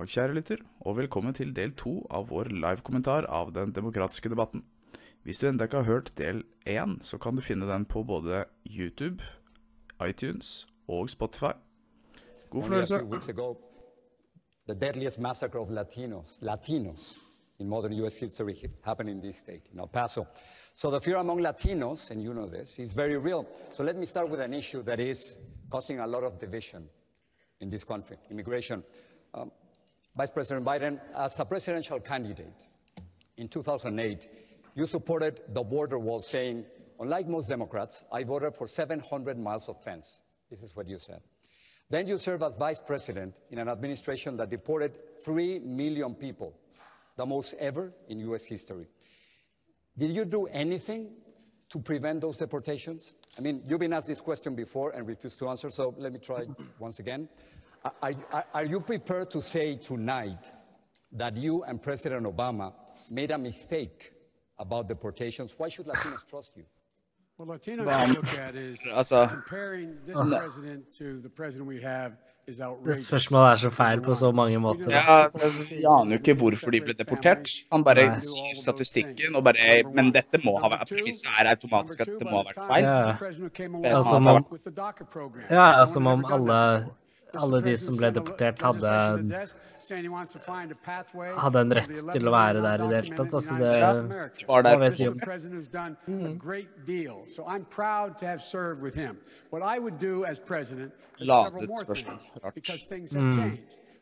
dag, kjære lytter, og velkommen til del to av vår live-kommentar av den demokratiske debatten. Hvis du ennå ikke har hørt del én, så kan du finne den på både YouTube, iTunes og Spotify. God fornøyelse. the deadliest massacre of Latinos, Latinos in modern U.S. history hi- happened in this state, in El Paso. So the fear among Latinos, and you know this, is very real. So let me start with an issue that is causing a lot of division in this country, immigration. Um, Vice President Biden, as a presidential candidate in 2008, you supported the border wall, saying, unlike most Democrats, I voted for 700 miles of fence. This is what you said. Then you served as vice president in an administration that deported 3 million people, the most ever in US history. Did you do anything to prevent those deportations? I mean, you've been asked this question before and refused to answer, so let me try once again. Are, are- are you prepared to say tonight that you and President Obama made a mistake about deportations? Why should Latinos trust you? What Latinos Well, should look at is altså- comparing this president to the president we have is Det outrageous. spørsmålet er så feil på så mange måter. Ja, Vi aner jo ikke hvorfor de ble deportert. Han bare Nei. sier statistikken og bare Men dette må ha vært Premisset er automatisk at det må ha vært feil. Ja. Ja, Altså, som om- With the DACA program. Ja, altså, one om alle- alle de som ble deportert, hadde, hadde en rett til å være der i det hele tatt. Altså, det var der. vet jo. Mm. Ladet spørsmål. Rart. Mm.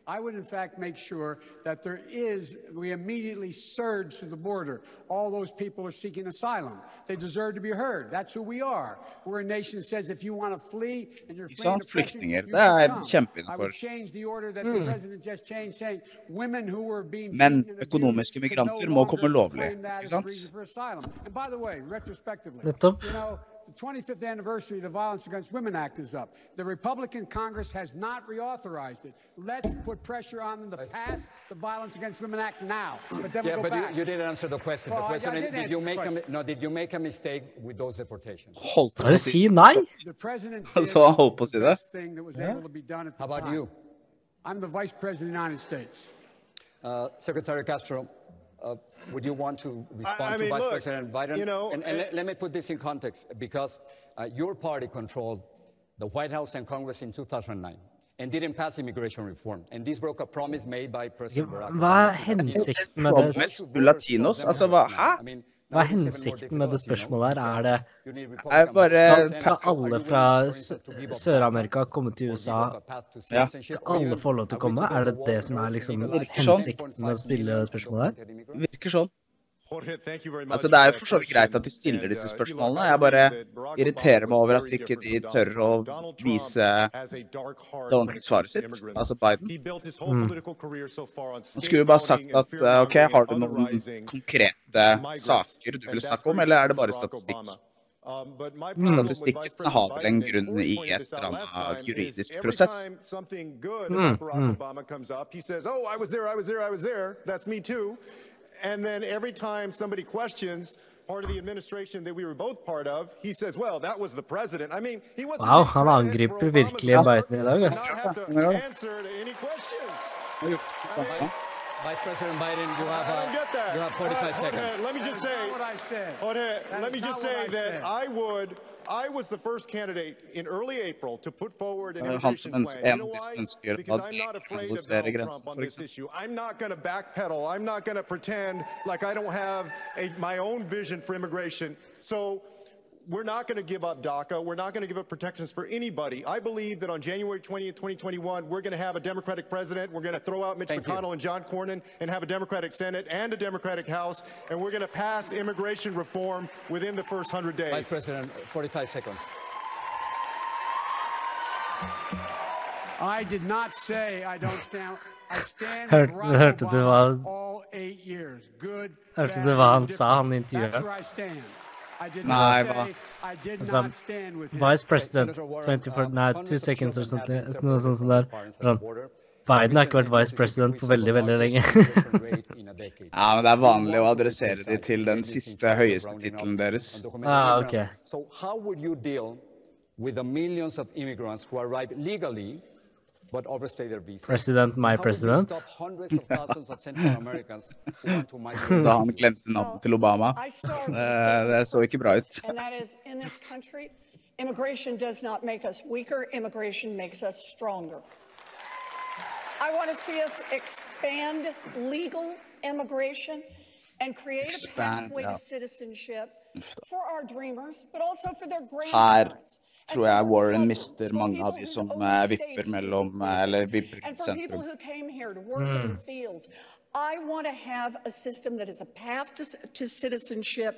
I would, in fact, make sure that there is, we immediately surge to the border. All those people are seeking asylum. They deserve to be heard. That's who we are. We're a nation that says if you want to flee and you're fleeing sant? oppression, Flyktninger. you Det er should come. kjempeinnenfor. I would change the order that the president just changed, saying women who were being Men beaten and økonomiske abused could migranter no må longer komme lovlig, claim that ikke as sant? reason for asylum. And by the way, retrospectively, Nettopp. You know, the 25th anniversary of the Violence Against Women Act is up. The Republican Congress has not reauthorized it. Let's put pressure on them to pass the Violence Against Women Act now. But then Yeah, we'll go but you, back. you didn't answer the question. Well, the question I is, did did you make a, no? Did you make a mistake with those deportations? Holdt på Bare å si si nei! The president Altså, did han holdt på å si the det. best thing that was able to be done at the How about time. you, I'm the vice president of the United States. uh, Secretary Castro? Uh, would you want to respond I to mean, Vice look, President Biden? you know, and, and uh, let, let me put this in context because uh, your party controlled the White House and Congress in 2009 and didn't pass immigration reform. And this broke a promise made by President Barack Obama. to Latinos. hensikten med to Latinos? Altså, hva- hæ? I mean, Hva er hensikten med det spørsmålet her? Er det er bare, skal, alle fra Sør-Amerika komme til USA? Ja. Skal alle få lov til å komme? Er det det som er liksom hensikten med å spille spørsmålet her? Virker sånn. Altså, det er jo for så vidt greit at de stiller disse spørsmålene. Jeg bare irriterer meg over at ikke de tør å vise det ordentlige svaret sitt, altså Biden. Mm. Han skulle jo bare sagt at uh, OK, har du noen konkrete saker du vil snakke om, eller er det bare statistikk? Mm. Statistikken har vel en grunn i et eller annet juridisk prosess. Mm. Mm. Good about Barack Obama comes up, he says, "Oh, I was was was there. That's me too." And then every time somebody questions part of the administration that we were both part of, he says, "Well, that was the president." I mean, he wants Wow, to take han credit angriper for Obama's virkelig work Biden i dag, and ass. Not have to Ja. answer to any questions. Ja. Vice President Biden, you have, I don't uh, get that. you have 45 Uh, Jorge, seconds. let me just That's say, not what I said. Jorge, let me just say I that said. I would, I was the first candidate in early April to put forward an immigration plan. You know av de som why? Because I'm not afraid of analyserer Donald Trump on this issue. I'm not going to backpedal. I'm not going to pretend like I don't have a, my own vision for immigration. So we're not going to give up DACA. We're not going to give up protections for anybody. I believe that on January 20th, 2021, we're going to have a Democratic president. We're going to throw out Mitch Thank you. McConnell and John Cornyn and have a Democratic Senate and a Democratic House. And we're going to pass immigration reform within the first 100 days. Vice President, 45 seconds. I did not say I don't stand. I stand Hør- with Barack hørte Obama all eight years. Good, Hørte bad, du hva han and sa, han different. intervjuet? That's where I stand. Nei, hva? Altså, Vice President 24, nei, two seconds eller sånt, noe sånt som der. Biden har ikke vært vice president på veldig, veldig lenge. ja, men det er vanlig å adressere dem til den siste høyeste tittelen deres. Ah, ok. So how would you deal with the millions of immigrants who arrive legally President, my How would we president. stop hundreds of thousands of Central Americans who want to migrate Da to han the US? glemte navnet til Obama. I eh, started Det, with stating så ikke bra ut. And that is, in this country, immigration does not make us weaker, immigration makes us stronger. I want to see us expand legal immigration and create a pathway ja. to citizenship for our dreamers, but also for their Her grandparents. and tror jeg Warren mister mange av de som eh, vipper mellom eh, eller vipper til sentrum. Mm. I want to have a system that is a path to, to citizenship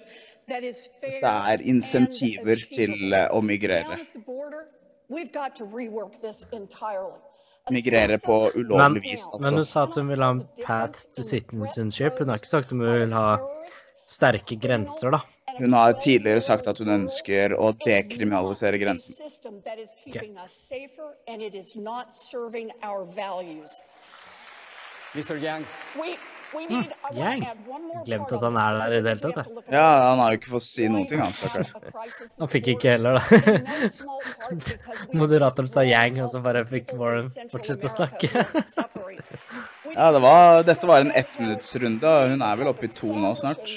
that is fair Det er insentiver til eh, å migrere. Migrere på ulovlig vis, altså. Men hun sa at hun ville ha en path to citizenship. Hun har ikke sagt at hun vil ha sterke grenser, da. Hun har tidligere sagt at hun ønsker å dekriminalisere grensen. Yeah. Mm. Jeg glemte at han er der i det hele tatt. Ja, han har jo ikke fått si noen ting, han stakkars. han fikk ikke heller, da. Moderatoren sa yang, og så bare fikk Warren fortsette å snakke. ja, det var, dette var en ettminuttsrunde, og hun er vel oppe i to nå snart.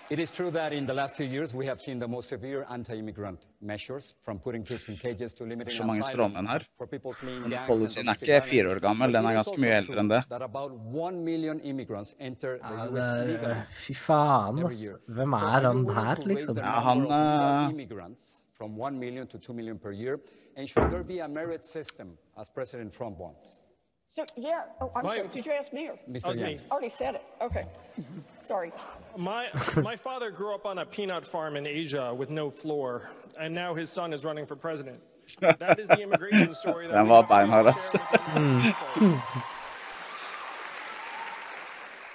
it is true that in the last few years we have seen the most severe anti-immigrant measures, from putting kids in cages to limiting Så mange asylum stråmenn her. for people fleeing Men policyen er ikke fire år gammel, den er ganske mye eldre enn det. That about one million immigrants enter the Ja, US det er, legally fy faen, every ass. year. Hvem So er han her, liksom? Ja, han, immigrants from 1 million to 2 million per year? And should there be a merit system, as President Trump wants? So, yeah, oh, I'm My- sorry, did you ask me or? Mr. was Yang. me. Already said it, okay. Sorry. My, my father grew up on a peanut farm in Asia with no floor, and now his son is running for president. That is the immigration story that Den we var have to beinhard, share ass. with the American people.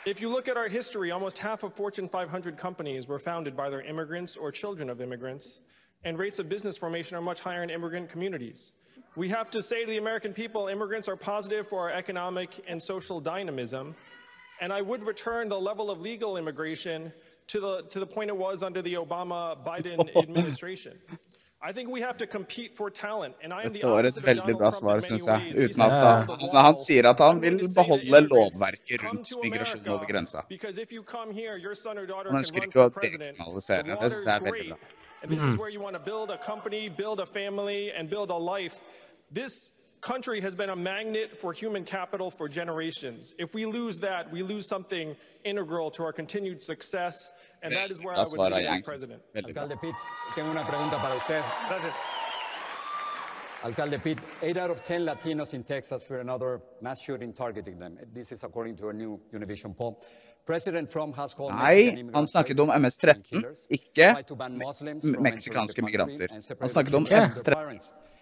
If you look at our history, almost half of Fortune 500 companies were founded by their immigrants or children of immigrants, and rates of business formation are much higher in immigrant communities. We have to say to the American people, immigrants are positive for our economic and social dynamism, and I would return the level of legal immigration to the, to the point it was under the Obama-Biden administration. I think we have to compete for talent, and I am the Dette var et opposite of Donald bra Trump svar, in many syns ways. Uten at "Build han, men han wall." sier at han vil going to say to beholde lovverket rundt migrasjon over grensa. Because if you come here, your son or daughter Han ønsker ikke å dekriminalisere. Det synes is jeg er veldig bra. and this is where you want to build a company, build a family, and build a life. This country has been a magnet for human capital for generations. If we lose that, we lose something integral to our continued success, and that is where I would svar av lead as Yang. synes jeg. president. Alcalde Pete, tengo una pregunta para usted. Gracias. Alcalde Pete, eight out of 10 Latinos in Texas fear another mass shooting targeting them. This is according to a new Univision poll. President Trump has called Nei, han immigrants snakket om traitors MS-13, and killers, ikke tried to ban Muslims me- meksikanske entering the country, migranter. Han snakket om children from their MS-13.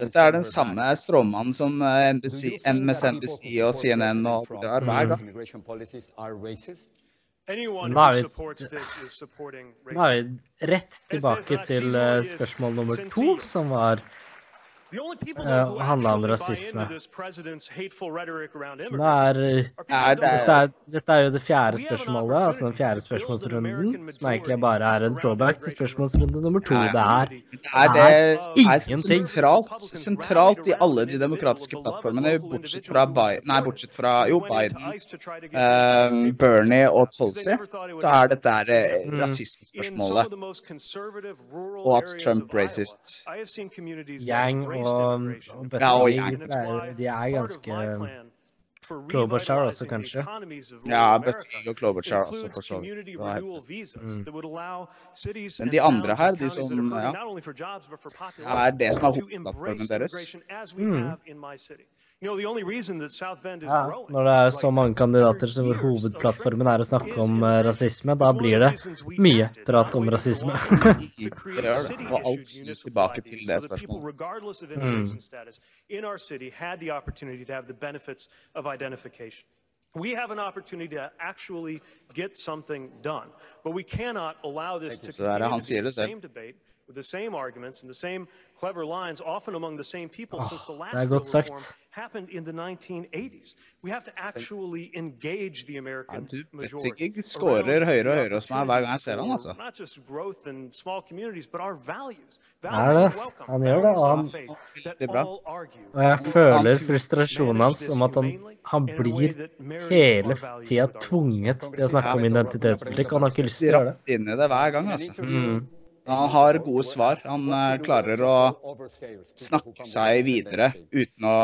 Dette er den samme stråmannen som eh, NBC, MSNBC og CNN og drar hver gang. Nå er, vi, nå er vi rett tilbake til eh, spørsmål nummer to, som var Eh, handla om rasisme. Så nå er, eh, dette, er, dette er jo det fjerde spørsmålet, altså den fjerde spørsmålsrunden, som egentlig bare er en throwback til spørsmålsrunde nummer to. Det er, det er, ingenting. Sentralt, sentralt i alle de demokratiske plattformene, bortsett fra, Biden, nei, bortsett fra jo, Biden, um, Bernie og Tulsi, så er dette her mm. rasismespørsmålet. Og at Trump racist. Yang og, og Butler pleier, de er ganske Klobuchar også, kanskje? Ja, Bøtting og Klobuchar også, for så vidt. Mm. Men de andre her, de som ja, er det som er hovedplattformen deres. Mm. Ja, når det er så mange kandidater som hvor hovedplattformen er å snakke om eh, rasisme, da blir det mye prat om rasisme. det gjør det. Og alt snus tilbake til det spørsmålet. Mm. We have an opportunity to actually get something done, but we cannot allow this to continue the same debate with the same arguments and the same clever lines, often among the same people, since the last er godt sagt. reform happened in the 1980s. We have to actually engage the Ja, American du majority. Around høyere og høyere hos meg hver gang jeg ser han, altså. Not just growth and small communities, but our values. Er Values det? Han gjør det, og han- Det er bra. Og jeg føler frustrasjonen hans om at han, han blir hele tida tvunget til å snakke om identitetspolitikk, han har ikke lyst til å gjøre det. Inn i det hver gang, altså. Han har gode svar. Han eh, klarer å snakke seg videre uten å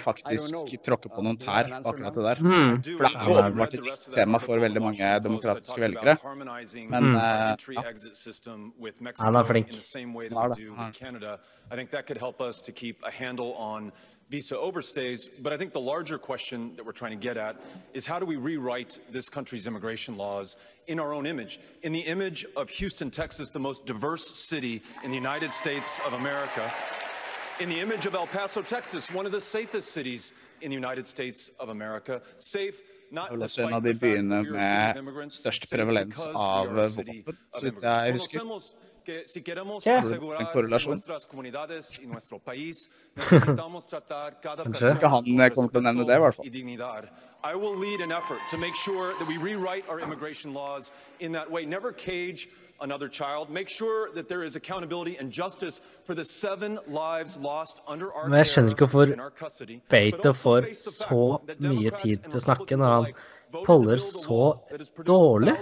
faktisk tråkke på noen tær akkurat det der. For det er åpenbart et viktig tema for veldig mange demokratiske velgere. Men mm. ja. Han er flink. Han er det. Han det. I think that could help us to keep a handle on visa overstays. But I think the larger question that we're trying to get at is how do we rewrite this country's immigration laws in our own image? In the image of Houston, Texas, the most diverse city in the United States of America. In the image of El Paso, Texas, one of the safest cities in the United States of America. Safe not også en av de byene that we are a city of med størst prevalens av are a city våpen, of så vidt jeg husker. Que si queremos yeah. asegurar nuestras comunidades y nuestro país, necesitamos tratar cada persona con respeto y dignidad. I will lead an effort to make sure that we rewrite our immigration laws in that way. Never cage another child. Make sure that there is accountability and justice for the seven lives lost under our Men jeg skjønner ikke hvorfor care and our custody. Beito But also får face the fact så that mye Democrats tid and til å snakke Republicans når han alike voted to folder build a så dårlig.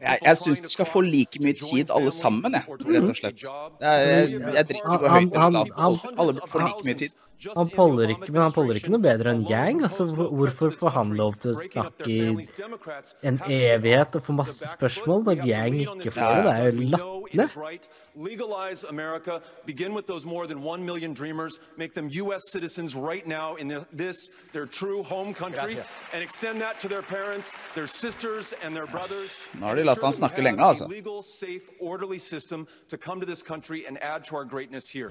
Jeg, jeg syns de skal få like mye tid alle sammen, jeg. Rett og slett. Jeg, jeg, driter i hvor høyt han- eller lavt. Alle får like mye tid. Han poller ikke, men han poller ikke noe bedre enn Yang. Altså, hvorfor får han lov til å snakke i en evighet og få masse spørsmål, når Yang ikke får det? Det er jo latterlig. Legalize America. Begin with those more than one million dreamers. Make them U.S. citizens right now in the, this, their true home country, and extend that to their parents, their sisters, and their brothers. Nå har de latt han we snakke have lenge, a altså. Legal, safe, orderly system to come to this country and add to our greatness here.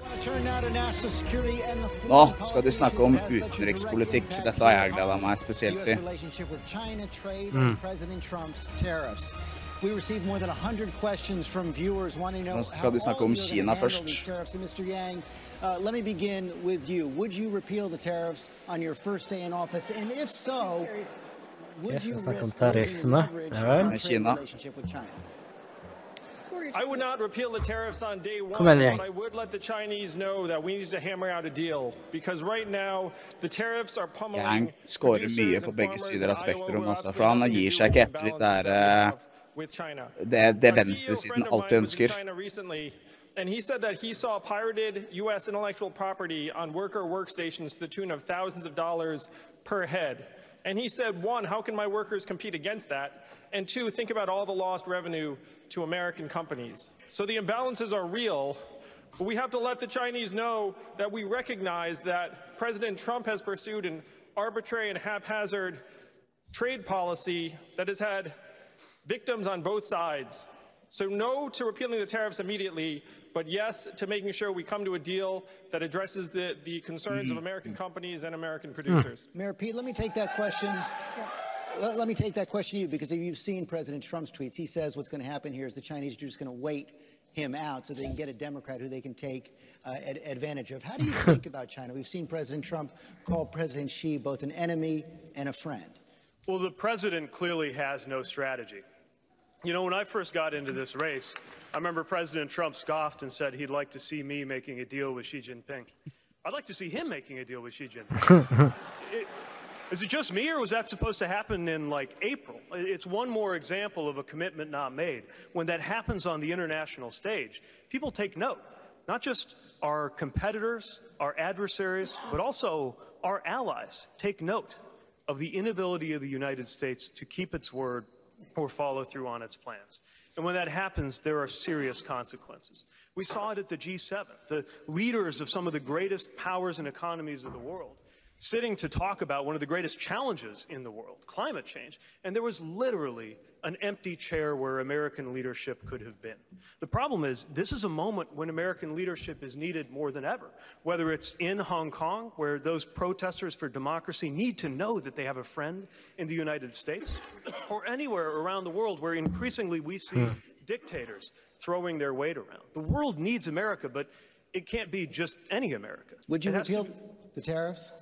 Nå skal de snakke om utenrikspolitikk. Dette har jeg gleda meg spesielt til. We received more than 100 questions from viewers wanting to know Nå skal how de snakke all om of you are Kina først. these tariffs. And Mr. Yang, uh, let me begin with you. Would you repeal the tariffs on your first day in office? And if so, would Jeg you skal snakke om risk losing tariffene. leverage Ja in vel. trade Kina. relationship with China? I would not repeal the tariffs on day one, Kom but I would let the Chinese know that we need to hammer out a deal because right now the tariffs are pummeling Yang scorer producers mye and på begge farmers sider in av Iowa spektrum, who altså, have for han nothing to gir do seg ikke with etter litt balances der, that we have with China. Det, det A venstresiden friend of alltid mine was in ønsker. And he said that he saw pirated U.S. intellectual property on worker workstations to the tune of thousands of dollars per head. And he said, one, how can my workers compete against that? And two, think about all the lost revenue to American companies. So the imbalances are real, but we have to let the Chinese know that we recognize that President Trump has pursued an arbitrary and haphazard trade policy that has had victims on both sides. So no to repealing the tariffs immediately, but yes to making sure we come to a deal that addresses the, the concerns of American companies and American producers. Mayor Pete, let me take that question. Let, let me take that question to you because if you've seen President Trump's tweets, he says what's going to happen here is the Chinese are just going to wait him out so they can get a Democrat who they can take uh, ad- advantage of. How do you think about China? We've seen President Trump call President Xi both an enemy and a friend. Well, the president clearly has no strategy. You know, when I first got into this race, I remember President Trump scoffed and said he'd like to see me making a deal with Xi Jinping. I'd like to see him making a deal with Xi Jinping. It- is it just me, or was that supposed to happen in like April? It's one more example of a commitment not made. When that happens on the international stage, people take note. Not just our competitors, our adversaries, but also our allies take note of the inability of the United States to keep its word or follow through on its plans. And when that happens, there are serious consequences. We saw it at the G7, the leaders of some of the greatest powers and economies of the world sitting to talk about one of the greatest challenges in the world, climate change, and there was literally an empty chair where American leadership could have been. The problem is, this is a moment when American leadership is needed more than ever, whether it's in Hong Kong, where those protesters for democracy need to know that they have a friend in the United States, or anywhere around the world where increasingly we see hmm. dictators throwing their weight around. The world needs America, but it can't be just any America. Would you It to repeal the tariffs?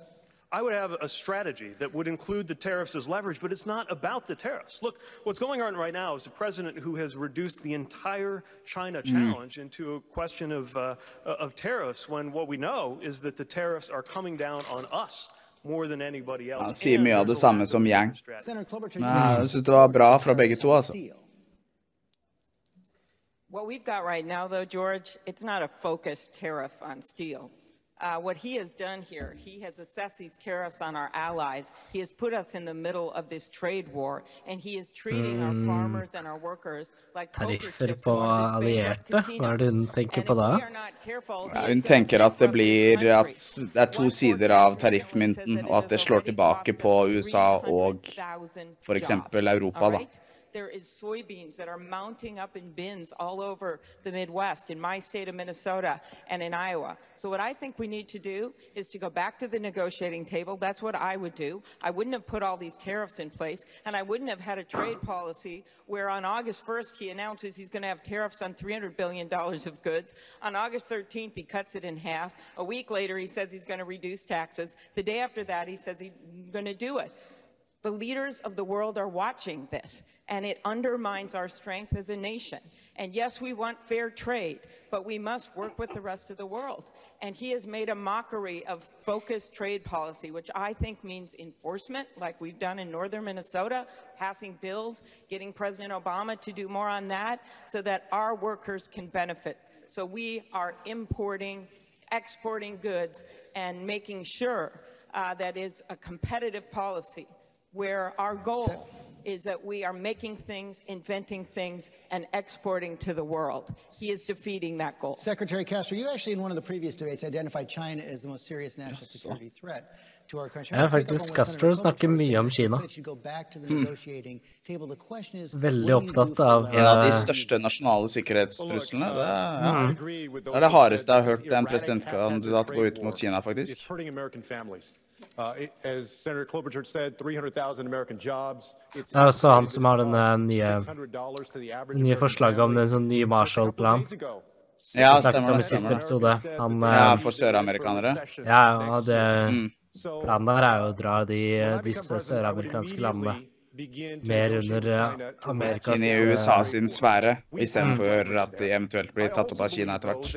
I would have a strategy that would include the tariffs as leverage, but it's not about the tariffs. Look, what's going on right now is a president who has reduced the entire China challenge into a question of, uh, of tariffs when what we know is that the tariffs are coming down on us more than anybody else. Han sier and mye av det there's a lack samme of som Yang. strategy. Senator Klobuchar, Nei, you jeg synes det var bra fra begge to, altså. What we've got right now, though, George, it's not a focused tariff on steel. Uh, what he has done here, he has assessed these tariffs on our allies. He has put us in the middle of this trade war, and he is treating our farmers and our workers like poker Tariffer på allierte? Hva er det hun tenker på da? Ja, hun tenker at det blir at det er to sider av tariffmynten, og at det slår tilbake på USA og 300,000 for eksempel Europa, da. There is soybeans that are mounting up in bins all over the Midwest, in my state of Minnesota and in Iowa. So what I think we need to do is to go back to the negotiating table. That's what I would do. I wouldn't have put all these tariffs in place, and I wouldn't have had a trade policy where on August 1st he announces he's going to have tariffs on $300 billion of goods. On August 13th he cuts it in half. A week later he says he's going to reduce taxes. The day after that he says he's going to do it. The leaders of the world are watching this, and it undermines our strength as a nation. And yes, we want fair trade, but we must work with the rest of the world. And he has made a mockery of focused trade policy, which I think means enforcement, like we've done in northern Minnesota, passing bills, getting President Obama to do more on that, so that our workers can benefit. So we are importing, exporting goods, and making sure uh, that is a competitive policy where our goal is that we are making things, inventing things, and exporting to the world. He is defeating that goal. Secretary Castro, you actually in one of the previous debates identified China as the most serious national security threat to our country. Ja, I wanna faktisk, Castro Senator snakker Klobuchar mye om said. Kina. He said you go back to the negotiating table. The question is, Veldig what do you do opptatt av, the- En av de største nasjonale sikkerhetstruslene. Det er, ja. I agree with det those er det who hardeste said jeg har that hørt this en erratic, presidentkandidat haphazard gå ut trade mot war Kina, is faktisk. as Senator Klobuchar said, 300,000 American jobs. It's det er også han som har den uh, nye, forslaget om den sånn nye Marshall-planen. Ja, stemmer det. Siste episode. Han, uh, ja, for søramerikanere? Ja, og det mm. planen der er jo å dra de, disse søramerikanske landene mer under Amerikas Inn i USA eh, sin sfære, istedenfor at de eventuelt blir tatt opp av Kina etter hvert.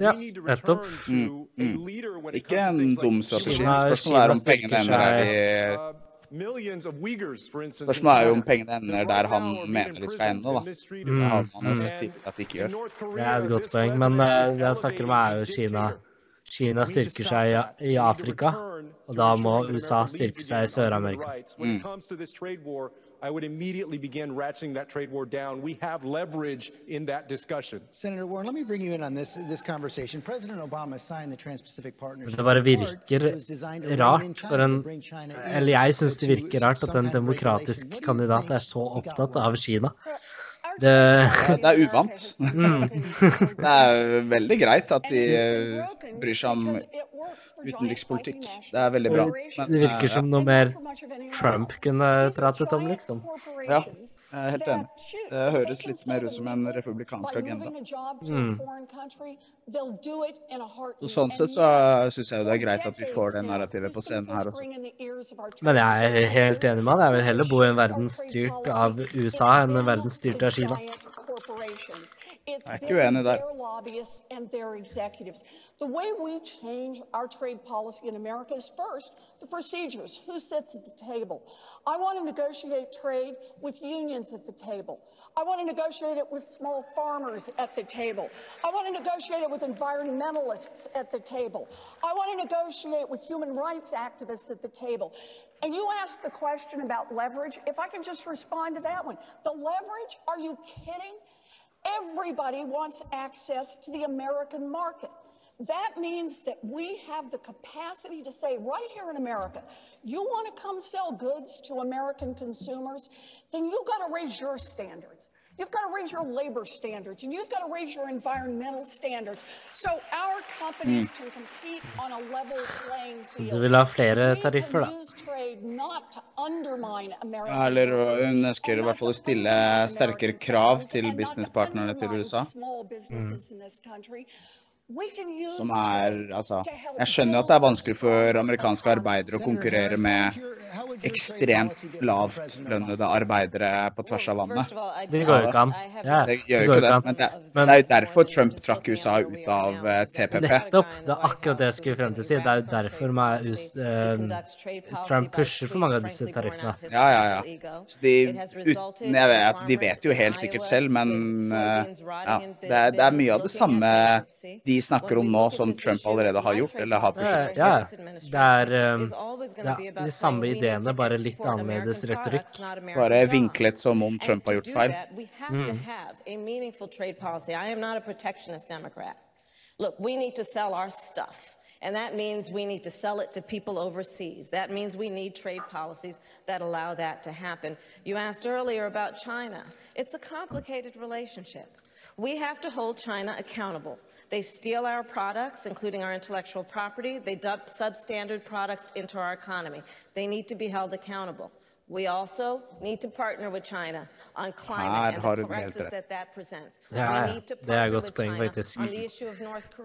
Ja, nettopp. Mm, mm. Ikke en dum strategi. Spørsmålet er om pengene ender der de Spørsmålet er jo om pengene ender der han mener de skal ende, da. Mm, det har man jo mm. sett at de ikke gjør. Det er et godt poeng, men eh, det jeg snakker om, er jo Kina. Kina styrker seg i Afrika, og da må USA styrke seg i Sør-Amerika. Mm. I would immediately begin ratcheting that trade war down. We have leverage in that discussion. Senator Warren, let me bring you in on this this conversation. President Obama signed the Trans-Pacific Partnership. Det bare virker rart for en eller jeg syns det virker rart at en demokratisk kandidat er så opptatt av Kina. Det, det er uvant. Mm. Det er veldig greit at de eh, bryr seg om utenrikspolitikk. Det er veldig bra. Men, det virker eh, som noe mer Trump kunne pratet om, liksom. Ja, jeg er helt enig. Det høres litt mer ut som en republikansk agenda. Mm. Så sånn sett så syns jeg jo det er greit at vi får det narrativet på scenen her også. Men jeg er helt enig med han. Jeg vil heller bo i en verden styrt av USA enn en verden styrt av Kina. It's been their lobbyists and their executives. The way we change our trade policy in America is first the procedures. Who sits at the table? I want to negotiate trade with unions at the table. I want to negotiate it with small farmers at the table. I want to negotiate it with environmentalists at the table. I want to negotiate with human rights activists at the table. And you asked the question about leverage. If I can just respond to that one. The leverage? Are you kidding? Everybody wants access to the American market. That means that we have the capacity to say, right here in America, you want to come sell goods to American consumers, then you've got to raise your standards. You've got to raise your labor standards and you've got to raise your environmental standards so our companies can compete on a level playing field. du vill ha flere tariffer, da? trade not to undermine American Ja, eller workers hun ønsker i hvert fall å stille sterkere krav til businesspartnerne til USA. small Som er Altså, jeg skjønner jo at det er vanskelig for amerikanske arbeidere å konkurrere med ekstremt lavtlønnede arbeidere på tvers av landet. Det går jo ikke an. Ja, Det det gjør jo ikke det. Men det, Men- det er jo derfor Trump trakk USA ut av eh, TPP. Nettopp. Det er akkurat det jeg skulle frem til å si. Det er jo derfor man, US, eh, Trump pusher for mange av disse tariffene. Ja, ja, ja. Så de, uten, jeg vet, altså, de vet jo helt sikkert selv, men uh, ja, det, er, det er mye av det samme de snakker om nå, som Trump allerede har gjort, eller har Ja, pushet. ja. Det er um, ja, de samme ideene, bare litt annerledes retorikk. Bare vinklet som om Trump har gjort do feil. that, we have to have a meaningful trade policy. I am not a protectionist Democrat. Look, we need to sell our stuff. And that means we need to sell it to people overseas. That means we need trade policies that allow that to happen. You asked earlier about China. It's a complicated relationship. We have to hold China accountable. They steal our products, including our intellectual property. They dump substandard products into our economy. They need to be held accountable. We also need to partner with China on climate and the threats that that presents. Ja, det er et godt poeng, faktisk.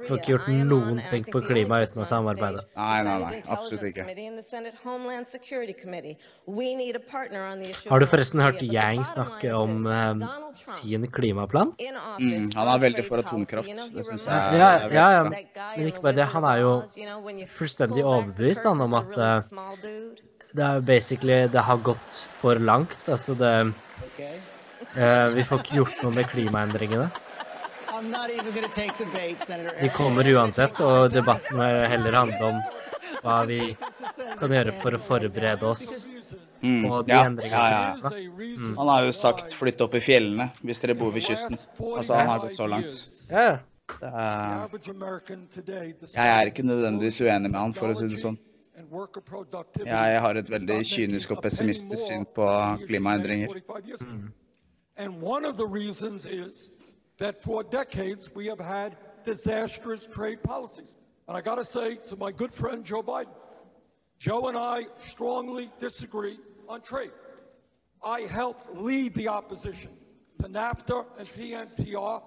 Får ikke gjort noen ting på klima uten å samarbeide. Nei, nei, nei, absolutt ikke. Har du forresten hørt Yang snakke om um, sin klimaplan? Mm, han er veldig for atomkraft. Det syns jeg ja, ja, ja, men ikke bare det. Han er jo fullstendig overbevist han, om at uh, det er basically Det har gått for langt. Altså det Okay? eh, Vi får ikke gjort noe med klimaendringene. De kommer uansett, og debatten vil heller handle om hva vi kan gjøre for å forberede oss Mm, på de ja, endringene ja, som ja. kommer. Mm. Han har jo sagt 'flytt opp i fjellene' hvis dere bor ved kysten. Altså, han har gått så langt. Ja. Det er, jeg er ikke nødvendigvis uenig med han, for å si det sånn. Jeg har et veldig kynisk og pessimistisk syn på klimaendringer. Mm. And one of the reasons is that for decades we have had disastrous trade policies. And I got to say to my good friend Joe Biden, Joe and I strongly disagree on trade. I helped lead the opposition to NAFTA and PNTR,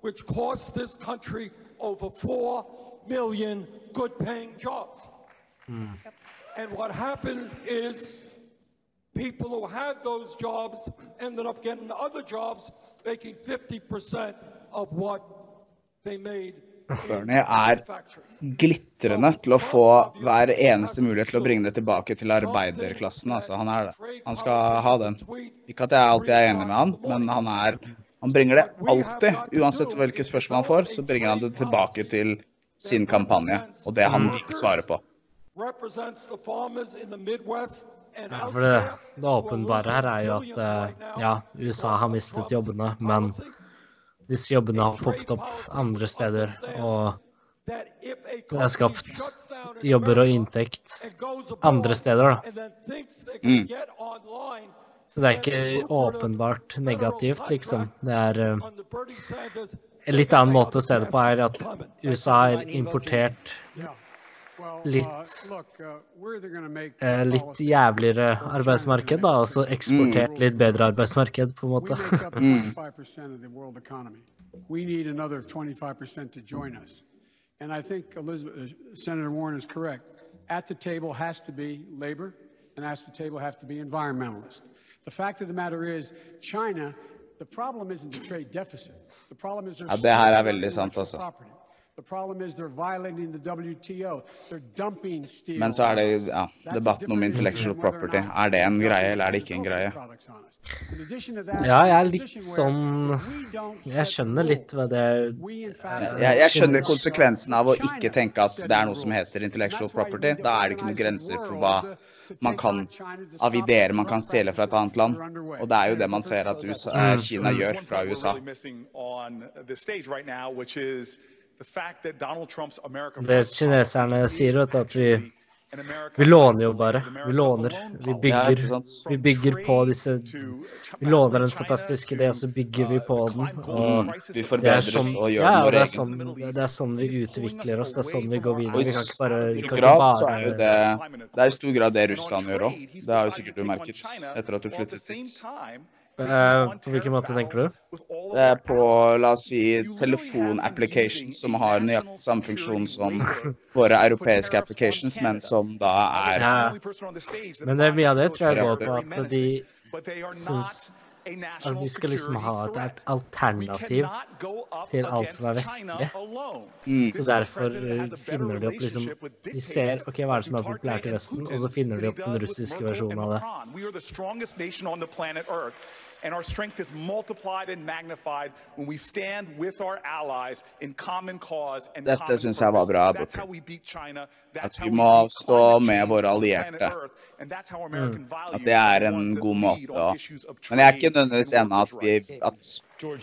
which cost this country over 4 million good paying jobs. And what happened is people who had those jobs ended up getting other jobs, making 50% of what they made Bernie er glitrende til å få hver eneste mulighet til å bringe det tilbake til arbeiderklassen. Altså, han er det. Han skal ha den. Ikke at jeg alltid er enig med han, men han er Han bringer det alltid. Uansett hvilke spørsmål han får, så bringer han det tilbake til sin kampanje og det han vil svare på. Represents the farmers in the Midwest Ja, for det, det åpenbare her er jo at eh, ja, USA har mistet jobbene, men disse jobbene har poppet opp andre steder, og det er skapt jobber og inntekt andre steder, da. Mm. Så det er ikke åpenbart negativt, liksom. Det er eh, En litt annen måte å se det på er at USA har importert litt eh, litt jævligere arbeidsmarked, da, og så eksportert litt bedre arbeidsmarked, på en måte. We make up 25% of the world economy. We need another 25% to join us. And I think Elizabeth, uh, Senator Warren is correct. At the table has to be labor, and at the table have to be environmentalists. The fact of the matter is, China, the problem isn't the trade deficit. The problem is they're Ja, det her er veldig sant, altså. property. The problem is they're violating the WTO. They're dumping steel. Men så er det ja, debatten om intellectual property. Er det en greie, eller er det ikke en greie? Ja, jeg er litt sånn Jeg skjønner litt hva det Jeg, jeg skjønner konsekvensen av å ikke tenke at det er noe som heter intellectual property. Da er det ikke noen grenser for hva man kan av ideer man kan stjele fra et annet land. Og det er jo det man ser at USA, eh, Kina gjør fra USA. Det kineserne sier, vet at vi Vi låner jo bare. Vi låner. Vi bygger, vi bygger på disse Vi låner en fantastisk idé, og så bygger vi på den. Og vi det forbedrer er sånn, og gjør ja, den det er sånn, det er sånn vi utvikler oss. Det er sånn vi går videre. Vi kan ikke bare, vi kan ikke grad så er jo bare det Det er i stor grad det Russland gjør òg. Det har jo sikkert du merket etter at du flyttet dit. Eh, På hvilken måte tenker du? Det er på, la oss si, telefon-applications som har nøyaktig samme funksjon som våre europeiske applications, men som da er Ja. Men det, mye av det tror jeg går på at de syns at de skal liksom ha et alternativ til alt som er vestlig. Mm. Så derfor eh, finner de opp liksom De ser OK, hva er det som er populært i Vesten, og så finner de opp den russiske versjonen av det and our strength is multiplied and magnified when we stand with our allies in common cause and Dette common. Jeg var bra, that's how we beat China. That's how we beat climate change Earth, and that's how American mm. values are the ones that lead on issues of trade and world at vi, at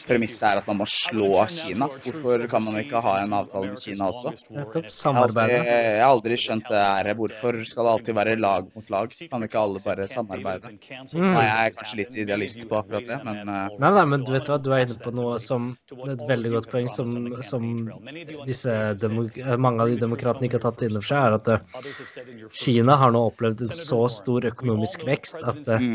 premisset er at man må slå Kina. Hvorfor kan man ikke ha en avtale med Kina også? Nettopp. Samarbeide. jeg har aldri skjønt det her. Hvorfor skal det alltid være lag mot lag? Kan ikke alle bare samarbeide? Mm. Nei, jeg er kanskje litt idealist på akkurat det, men eh, Nei, nei, men du vet hva, du er inne på noe som Et veldig godt poeng som, som disse mange av de demokratene ikke har tatt inn over seg, er at eh, Kina har nå opplevd en så stor økonomisk vekst at eh,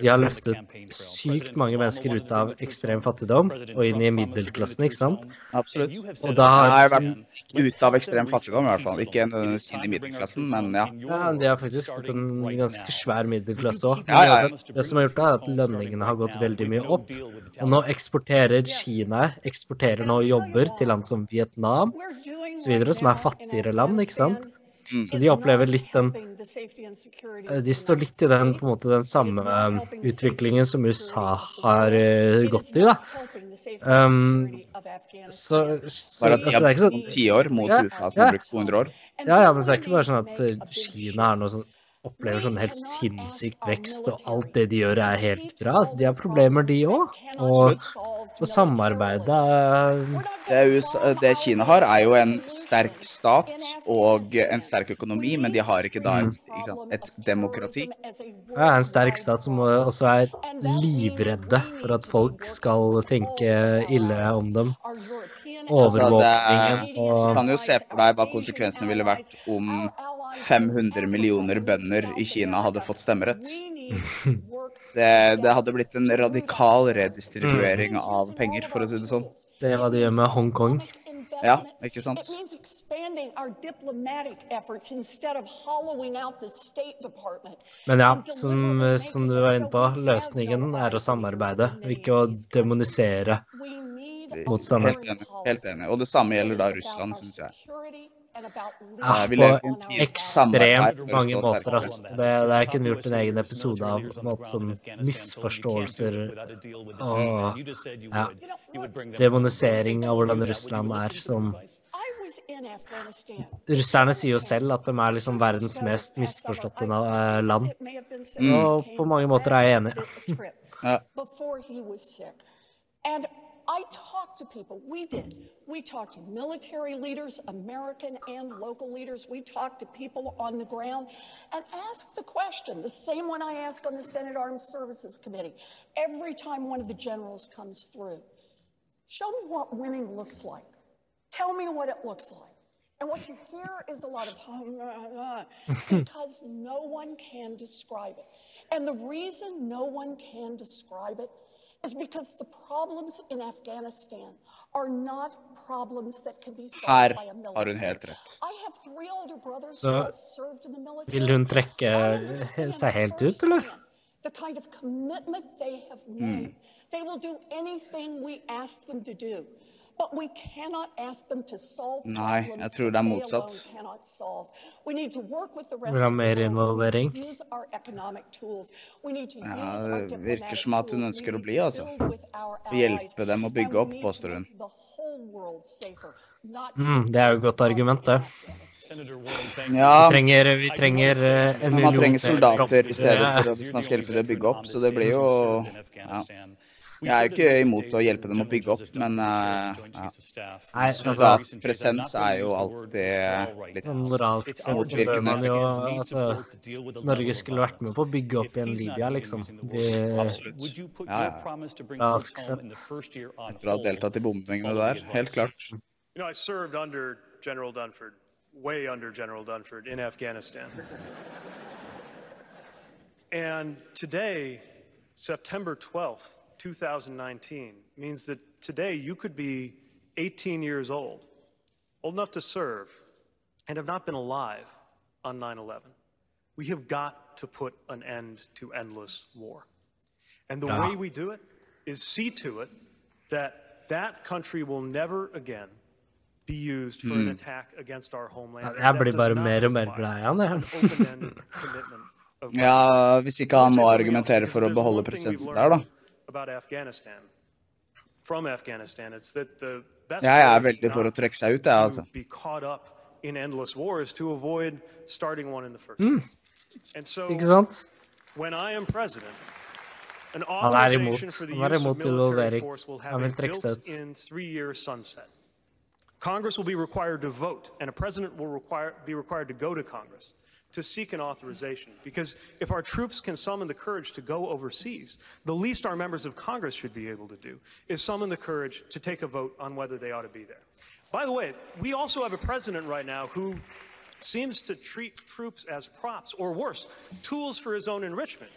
de har løftet sykt mange mennesker ut av ekstrem fattigdom og inn i middelklassen, ikke sant? absolutt. Og da har jeg vært ute av ekstrem fattigdom, i hvert fall. Ikke nødvendigvis inn i middelklassen, men ja. Ja, de har faktisk fått en ganske svær middelklasse òg. Ja, ja, ja. Det som har gjort det, er at lønningene har gått veldig mye opp. Og nå eksporterer Kina eksporterer nå jobber til land som Vietnam osv., som er fattigere land, ikke sant? Så de opplever litt den eh, De står litt i den, på en måte, den samme eh, utviklingen som USA har eh, gått i, da. Um, så, så Bare at de altså, det er ikke har sånn ti år mot Ja, USA som har brukt 200 år. Ja, ja, men så er det ikke bare sånn at eh, Kina er noe sånn opplever sånn helt sinnssykt vekst, og alt det de gjør er helt bra. Altså, de har problemer, de òg. Og, og samarbeidet Det, USA, det Kina har, er jo en sterk stat og en sterk økonomi, men de har ikke da et, ikke sant, et demokrati. er en sterk stat som også er livredde for at folk skal tenke ille om dem. Altså, det Overvåkningen Du kan jo se for deg hva konsekvensene ville vært om 500 millioner bønder i Kina hadde fått stemmerett. Det, det hadde blitt en radikal redistribuering av penger, for å si det sånn. Det er hva de gjør med Hongkong. Ja, ikke sant? It means expanding our diplomatic efforts instead of hollowing out the State Department. Men ja, som, som du var inne på, løsningen er å samarbeide, ikke å demonisere motstanderen. Helt enig. Helt enig. Og det samme gjelder da Russland, syns jeg. Ja, vi lever i på ekstremt mange måter, altså. Det, det er kunne gjort en egen episode av på en måte, sånn misforståelser og ja, demonisering av hvordan Russland er Afghanistan. Russerne sier jo selv at de er liksom verdens mest misforståtte eh, land. Mm. Og på mange måter er jeg enig. Ja. I talked to people. We did. We talked to military leaders, American and local leaders. We talked to people on the ground and asked the question, the same one I ask on the Senate Armed Services Committee, every time one of the generals comes through. Show me what winning looks like. Tell me what it looks like. And what you hear is a lot of because no one can describe it. And the reason no one can describe it is because the problems in Afghanistan are not problems that can be solved by a har hun military. helt rett. I have three older brothers who served in the military. vil hun trekke seg helt ut, eller? the kind of commitment they have made. They will do anything we ask them to do. Nei, jeg tror det er motsatt. Vil ha mer involvering? Ja, det virker som at hun ønsker å bli, altså. Hjelpe dem å bygge opp, påstår hun. Mm, det er jo et godt argument, det. Ja, vi trenger, vi trenger eh, en Man trenger soldater i stedet for at man skal hjelpe dem å bygge opp, så det blir jo ja. Jeg er jo ikke imot å hjelpe dem å bygge opp, men uh, ja. Nei, altså, presens er jo alltid litt moralsk motvirkende. jo Altså, Norge skulle vært med på å bygge opp igjen Libya, liksom. De, Absolutt. Ja, ja. moralsk sett. Etter å ha deltatt i bombingene der, helt klart. You know, I served under General Dunford, way under General Dunford in Afghanistan. and today, September 12th, 2019, means that today you could be 18 years old, old enough to serve, and have not been alive on 9 11. We have got to put an end to endless war. And the Ja. way we do it is see to it that that country will never again be used for an Mm. attack against our homeland. and Jeg that blir does bare not mer og mer glad i han, jeg. an open-ended commitment of Ja, hvis ikke han må say something else, argumentere for å if there's beholde one thing we've presensen learned der, da. About Afghanistan, from Afghanistan, it's that the best Jeg er way veldig for å not trekke seg ut, jeg, altså. to be caught up in endless war is to avoid starting one in the first Mm. place. And so, Ikke sant? when I am president, an Han er imot. authorization for the er use of military force will have Han a vil trekke seg ut. built-in three-year sunset. Congress will be required to vote, and a president will require, be required to go to Congress to seek an authorization. Because if our troops can summon the courage to go overseas, the least our members of Congress should be able to do is summon the courage to take a vote on whether they ought to be there. By the way, we also have a president right now who seems to treat troops as props, or worse, tools for his own enrichment.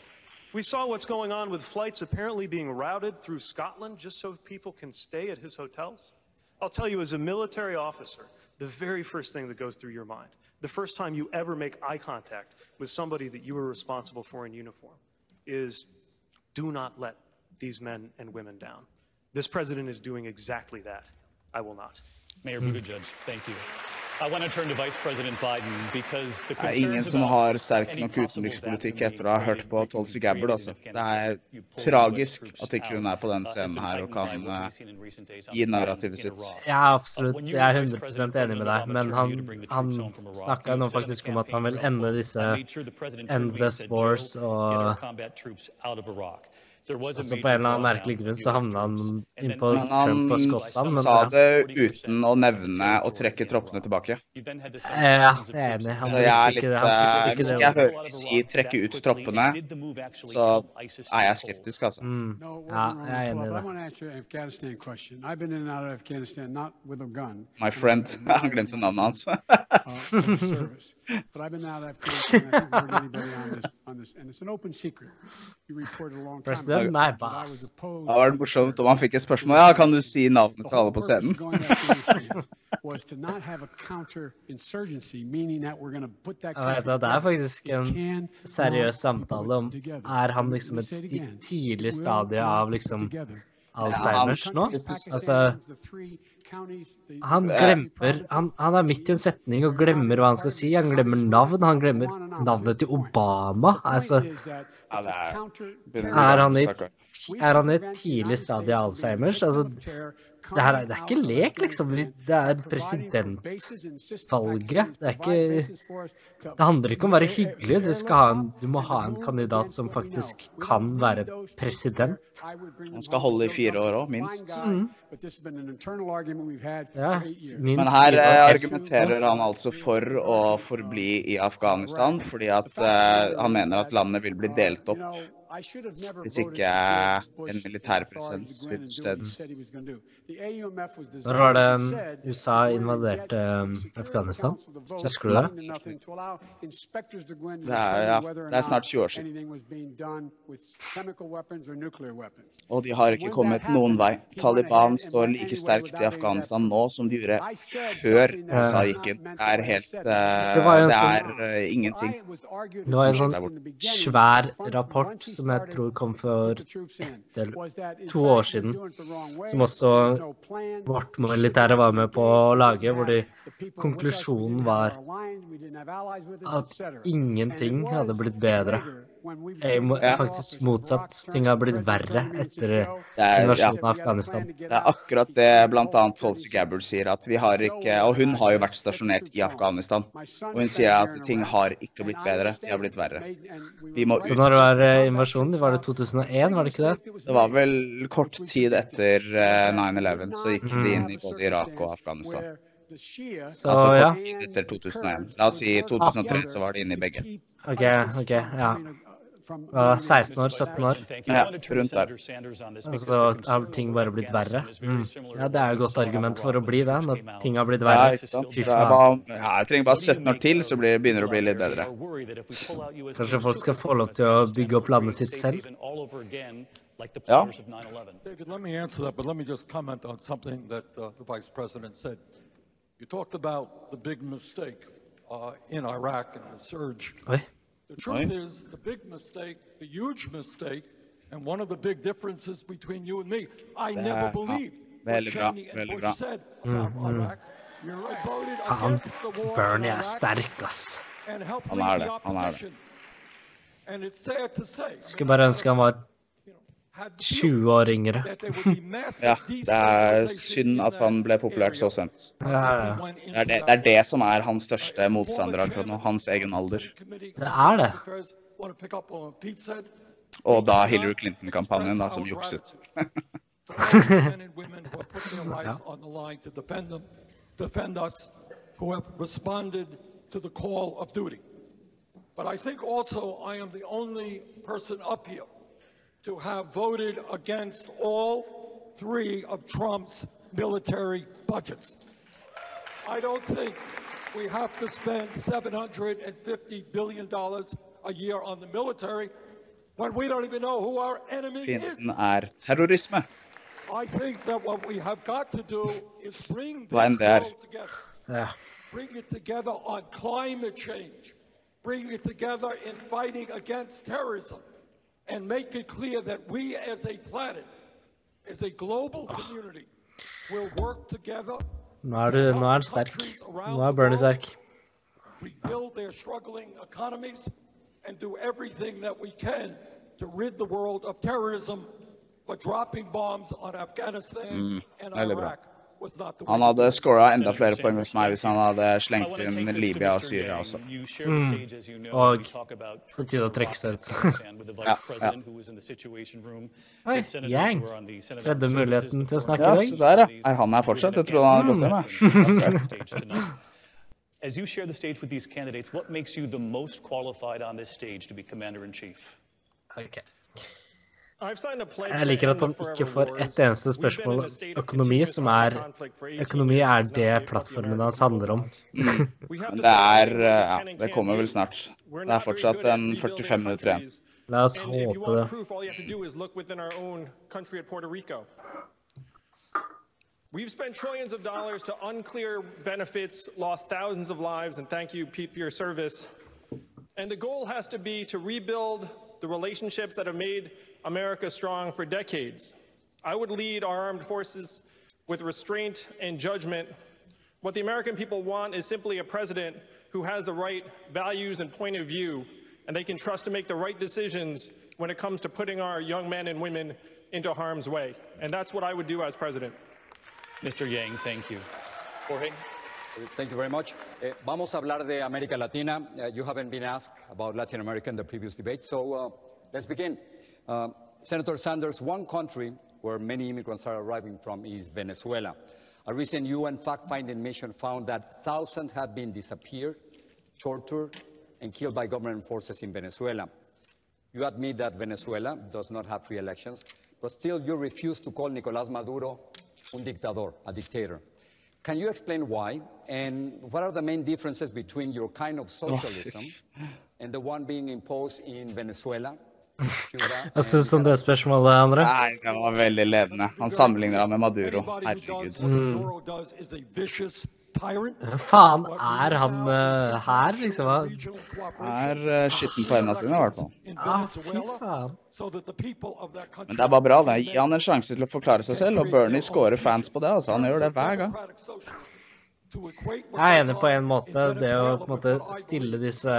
We saw what's going on with flights apparently being routed through Scotland just so people can stay at his hotels. I'll tell you, as a military officer, the very first thing that goes through your mind, the first time you ever make eye contact with somebody that you are responsible for in uniform, is do not let these men and women down. This president is doing exactly that. I will not. Mayor hmm. Buttigieg, thank you. I want to turn to Vice President Biden because the Det er ingen som har sterk nok utenrikspolitikk etter å ha hørt på Tulsi Gabbard, altså. Det er tragisk at ikke hun er på den scenen her og kan eh, gi narrativet sitt. Ja, absolutt. Jeg er 100 enig med deg, men han, han snakka nå faktisk om at han vil ende disse endless wars og Altså, på en eller annen merkelig grunn så havna han innpå Trump og Skottland. Men han sa det uten å nevne å trekke troppene tilbake. Eh, ja, jeg er enig. Han så jeg er litt, det. Han ikke eh, det. Hvis jeg hører de si 'trekke ut troppene', så er jeg skeptisk, altså. Mm. Ja, jeg er enig i det. My friend. Han glemte navnet hans. But I've been out of Afghanistan. I think more anybody on this, on this, and it's an open secret. You reported a long time President, ago my that boss. Da var det morsomt om han fikk et spørsmål. Ja, kan du si navnet til alle på scenen? was to not have a counterinsurgency, meaning that we're going to put that vet det er faktisk en seriøs samtale om Er han liksom et sti tidlig stadie av liksom Alzheimers nå? Altså Han glemmer han, han er midt i en setning og glemmer hva han skal si. Han glemmer navn. Han glemmer navnet til Obama. Altså er han i, er han i et tidlig stadie av Alzheimers? Altså, det, her er, det er ikke lek, liksom. Det er presidentvalget. Det er ikke Det handler ikke om å være hyggelig. Du, skal ha en, du må ha en kandidat som faktisk kan være president. Han skal holde i fire år òg, minst. Mm. Ja, minst Men her eh, argumenterer han altså for å forbli i Afghanistan, fordi at uh, han mener at landet vil bli delt opp hvis ikke en militærpresident finner sted. Når var det um, USA invaderte um, Afghanistan? Husker du det? Det er, ja, det er snart 20 år siden. Og de har ikke kommet noen vei. Taliban står like sterkt i Afghanistan nå som de gjorde før USA gikk inn. Det er helt eh, Det sånn- er eh, ingenting. Det var en sånn svær rapport som jeg tror kom for ett eller to år siden, som også vårt militære var med på å lage, hvor de, konklusjonen var at ingenting hadde blitt bedre er mo- faktisk motsatt. Ting har blitt verre etter er, invasjonen av Afghanistan. det er akkurat det bl.a. Tulsi Gabbard sier, at vi har ikke Og hun har jo vært stasjonert i Afghanistan. Og hun sier at ting har ikke blitt bedre, de har blitt verre. Vi må Så når det var eh, invasjonen? Var det 2001, var det ikke det? Det var vel kort tid etter eh, 9-11, så gikk de inn i både Irak og Afghanistan. Så altså ja. etter 2001. La oss si 2003, så var de inne i begge. OK, OK, ja. Uh, 16 år, 17 år. Ja, rundt der. Altså har ting bare blitt verre. Mm. Ja, det er jo et godt argument for å bli det, når ting har blitt Ja, verre. ikke sant. Så jeg, bare, ja, jeg trenger bare 17 år til, så blir, begynner det å bli litt bedre. Kanskje folk skal få lov til å bygge opp landet sitt selv? Ja. David, let me answer that, but let me just comment on something that uh, the Vice President said. You talked about the big mistake uh, in Iraq and the surge. Oi. The truth Oi. is, the big mistake, the huge mistake, and one of the big differences between you and me, I Det never er- believed what Veldig bra. Cheney and Bush bra. said Mm, about mm. Iraq. I voted against the war in Bernie Iraq and helped lead the det, han det. opposition. And it's sad to say, Skulle bare ønske han var 20 år yngre. Ja, det er synd at han ble populært så sent. Ja, ja. Det er det, det er det som er hans største motstander akkurat nå, hans egen alder. Det er det. Og da Hillary Clinton-kampanjen, da, som jukset. duty. But I think also I am the only person up here to have voted against all three of Trump's military budgets. I don't think we have to spend $750 billion a year on the military when we don't even know who our enemy is. Fienden er terrorisme. I think that what we have got to do is bring this det er. world together. Ja. Bring it together on climate change. Bring it together in fighting against terrorism. And make it clear that we as a planet, as a global community, will work together, Nå er, du, nå er han sterk. Nå er Bernie sterk. rebuild their struggling economies, and do everything that we can to rid the world of terrorism. But dropping bombs on Afghanistan Mm, and veldig bra. Iraq was not the Han hadde scora enda flere poeng hos meg hvis han hadde slengt inn Libya og Syria også. Mm. Og på tide å trekke seg ut. Ja, ja. Oi, Yang. Redde muligheten til å snakke Ja, i så dag. der, ja. Er han her fortsatt? Jeg trodde han hadde gått hjem. jeg. As you share the stage with these candidates, what makes you the most qualified on this stage to be commander in chief? Okay. Jeg liker at han ikke får ett eneste spørsmål om økonomi, som er Økonomi er det plattformen hans handler om. Men det er Ja, det kommer vel snart. Det er fortsatt en 45 minutter igjen. La oss håpe det. We've spent trillions of dollars to unclear benefits, lost thousands of lives, and thank you, Pete, for your service. And the goal has to be to rebuild the relationships that have made America strong for decades. I would lead our armed forces with restraint and judgment. What the American people want is simply a president who has the right values and point of view, and they can trust to make the right decisions when it comes to putting our young men and women into harm's way. And that's what I would do as president. Mr. Yang, thank you. Jorge? Thank you very much. Eh, vamos a hablar de América Latina. Uh, you haven't been asked about Latin America in the previous debate, so uh, let's begin. Uh, Senator Sanders, one country where many immigrants are arriving from is Venezuela. A recent UN fact-finding mission found that thousands have been disappeared, tortured, and killed by government forces in Venezuela. You admit that Venezuela does not have free elections, but still you refuse to call Nicolás Maduro un dictador, a dictator. Can you explain why, and what are the main differences between your kind of socialism and the one being imposed in Venezuela, Cuba, Hva syns du om det spørsmålet, Andre? Nei, det var veldig ledende. Han sammenligner ham med Maduro. Anybody who does Herregud. what Hva faen er han uh, her, liksom? Er uh, skitten på hendene sine, i hvert fall. Ah, fy faen. Men det er bare bra, det. Gi han en sjanse til å forklare seg selv, og Bernie scorer fans på det. altså. Han gjør det hver gang. Jeg er enig på en måte. Det å på en måte stille disse.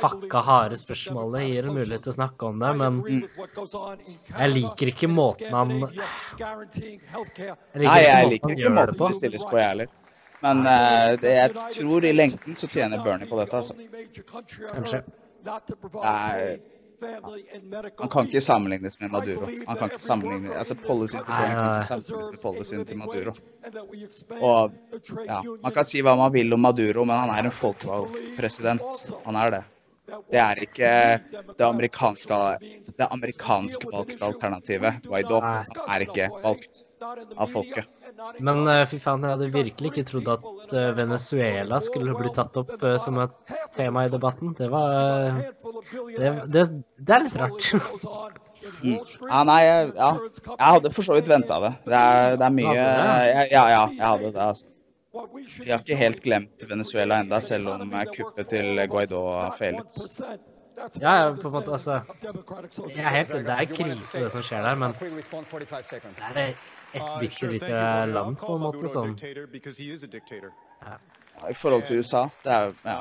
Fucka harde spørsmålet gir en mulighet til å snakke om det, men jeg liker ikke måten han Nei, jeg liker ikke måten det stilles på, jeg heller. Men uh, det, jeg tror i lengden så tjener Bernie på dette, altså. Kanskje. Nei, han kan ikke sammenlignes med Maduro. Han kan ikke sammenlignes, altså Policyen til Trump kan ikke sammenlignes med policyen til Maduro. Og ja, man kan si hva man vil om Maduro, men han er en folkevalgt president. Han er det. Det er ikke det amerikanske, det amerikanske valgte alternativet. Guaidó er ikke valgt av folket. Men uh, fy faen, jeg hadde virkelig ikke trodd at uh, Venezuela skulle bli tatt opp uh, som et tema i debatten. Det var det, det, det, er litt rart. mm. Ja, nei, ja. Jeg hadde for så vidt venta det. Det er, det er mye Ja, ja, jeg hadde det. altså. De har ikke helt glemt Venezuela enda, selv om kuppet til Guaidó feilet. Ja, ja, på en måte, altså Jeg er helt, Det er krise, det som skjer der, men det er et bitte lite land, på en måte, som ja. I forhold til USA, det er jo ja.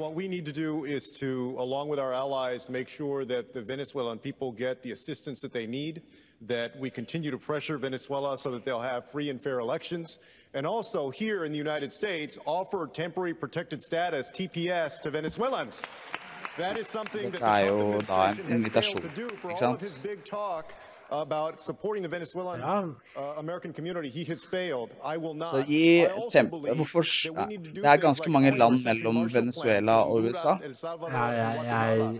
What we need to do is to, along with our allies, make sure that the Venezuelan people get the assistance that they need, that we continue to pressure Venezuela so that they'll have free and fair elections, and also here in the United States, offer temporary protected status, TPS, to Venezuelans. That is something that the Trump administration has failed to do for all of his big talk about supporting the Venezuelan uh, American community. He has failed. I will not. Så gi tempo Hvorfor ja, Det er ganske mange land mellom Venezuela og USA. Ja, ja,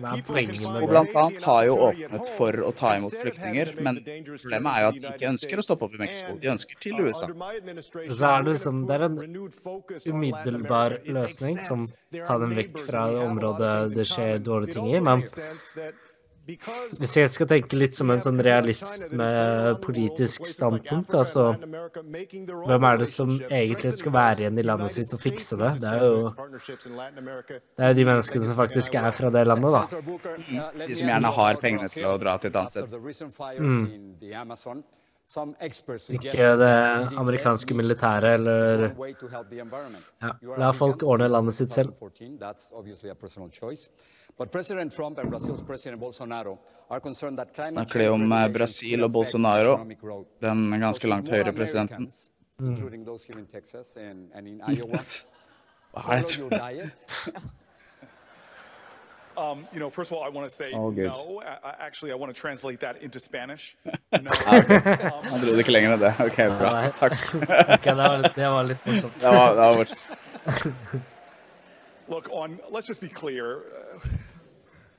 med Og blant annet har jo åpnet for å ta imot flyktninger, men problemet er jo at de ikke ønsker å stoppe opp i Mexico. De ønsker til USA. Så er det liksom Det er en umiddelbar løsning som tar dem vekk fra det området det skjer dårlige ting i, men hvis jeg skal tenke litt som en sånn realist med politisk standpunkt, altså Hvem er det som egentlig skal være igjen i landet sitt og fikse det? Det er jo det er jo de menneskene som faktisk er fra det landet, da. Mm. De som gjerne har pengene til å dra til et annet sted. Mm. Ikke det amerikanske militæret eller ja, La folk ordne landet sitt selv. Snakker de om eh, Brasil og Bolsonaro, den ganske langt høyre presidenten? Mm. Hva er det? Um, you know, first of all, I want to say oh, no. I, actually, I want to translate that into Spanish. No. Han dro det ikke lenger enn det. OK, bra. Takk. okay, det, var litt, det var litt morsomt. det var, det var morsomt. Look, on, let's just be clear.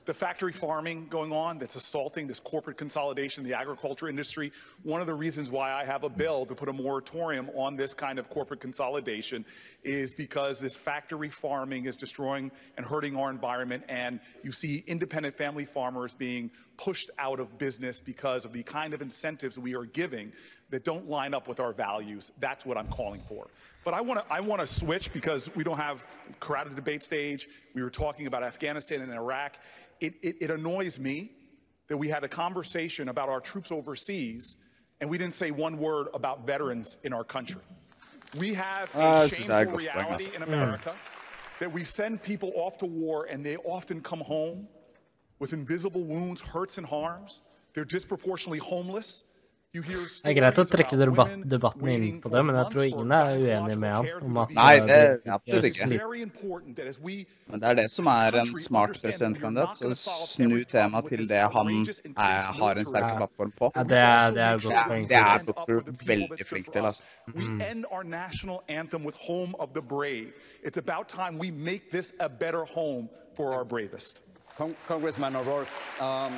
The factory farming going on that's assaulting this corporate consolidation in the agriculture industry. One of the reasons why I have a bill to put a moratorium on this kind of corporate consolidation is because this factory farming is destroying and hurting our environment. And you see independent family farmers being pushed out of business because of the kind of incentives we are giving that don't line up with our values. That's what I'm calling for. But I want to I want to switch because we don't have crowded debate stage. We were talking about Afghanistan and Iraq it, it, it annoys me that we had a conversation about our troops overseas and we didn't say one word about veterans in our country. We have a uh, shameful reality in America that we send people off to war and they often come home with invisible wounds, hurts, and harms. They're disproportionately homeless. Det er greit å trekke debatten inn på det, men jeg tror ingen er uenig med han om at Nei, det er absolutt ikke. Men det er det som er en smart presidentkandidat. Så snu temaet til det han er, har en sterk plattform på. Ja, det er, det er godt poeng. Det er Booker veldig flink til, altså. Mm. end our national anthem with home of the brave. It's about time we make this a better home for our bravest. Congressman O'Rourke, um,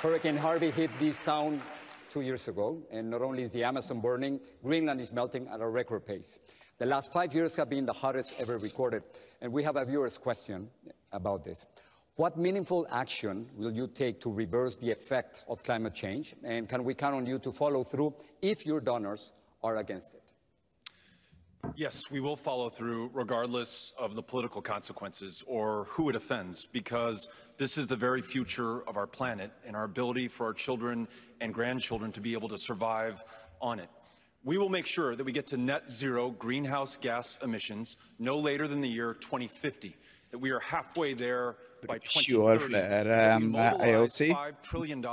Hurricane Harvey hit this town two years ago, and not only is the Amazon burning, Greenland is melting at a record pace. The last five years have been the hottest ever recorded, and we have a viewer's question about this. What meaningful action will you take to reverse the effect of climate change, and can we count on you to follow through if your donors are against it? Yes, we will follow through regardless of the political consequences or who it offends, because this is the very future of our planet and our ability for our children and grandchildren to be able to survive on it. We will make sure that we get to net zero greenhouse gas emissions no later than the year 2050, that we are halfway there by 2030, that we mobilize $5 trillion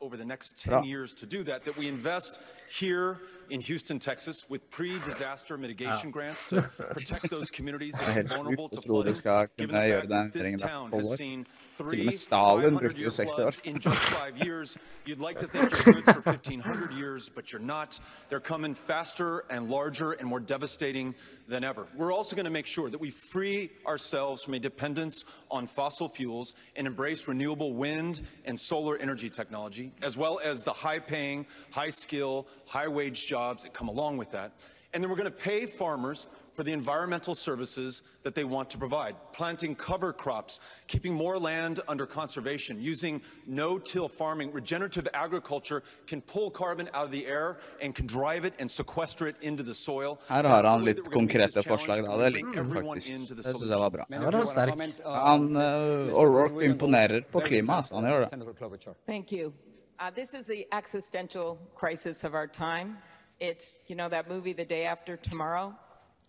over the next 10 years to do that, that we invest here in Houston, Texas with pre-disaster mitigation grants to protect those communities that are vulnerable to å tro de flooding, given the fact that this town has seen three Stalin brukte 500-year jo 60 år. in just five years. You'd like to think you're good for 1,500 years, but you're not. They're coming faster and larger and more devastating than ever. We're also going to make sure that we free ourselves from a dependence on fossil fuels and embrace renewable wind and solar energy technology, as well as the high-paying, high-skill, high-wage jobs that come along with that. And then we're going to pay farmers for the environmental services that they want to provide, planting cover crops, keeping more land under conservation, using no-till farming. Regenerative agriculture can pull carbon out of the air and can drive it and sequester it into the soil. Her har han litt konkrete forslag, da. Det liker jeg faktisk. Det syns jeg var bra. Her var sterk. Han uh, O'Rourke imponerer på klima, altså. Han gjør det. Thank you. Uh, this is the existential crisis of our time. It's, you know, that movie, The Day After Tomorrow?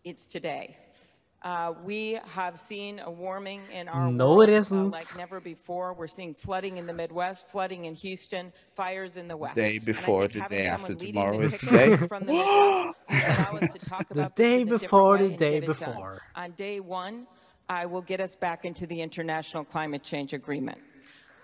It's today. Uh, we have seen a warming in our No, world it uh, isn't. like never before. We're seeing flooding in the Midwest, flooding in Houston, fires in the West. The day before, the day after tomorrow the is today. From the Midwest allow us to talk The about day in a different before the day get it done. before. On day one, I will get us back into the International Climate Change Agreement.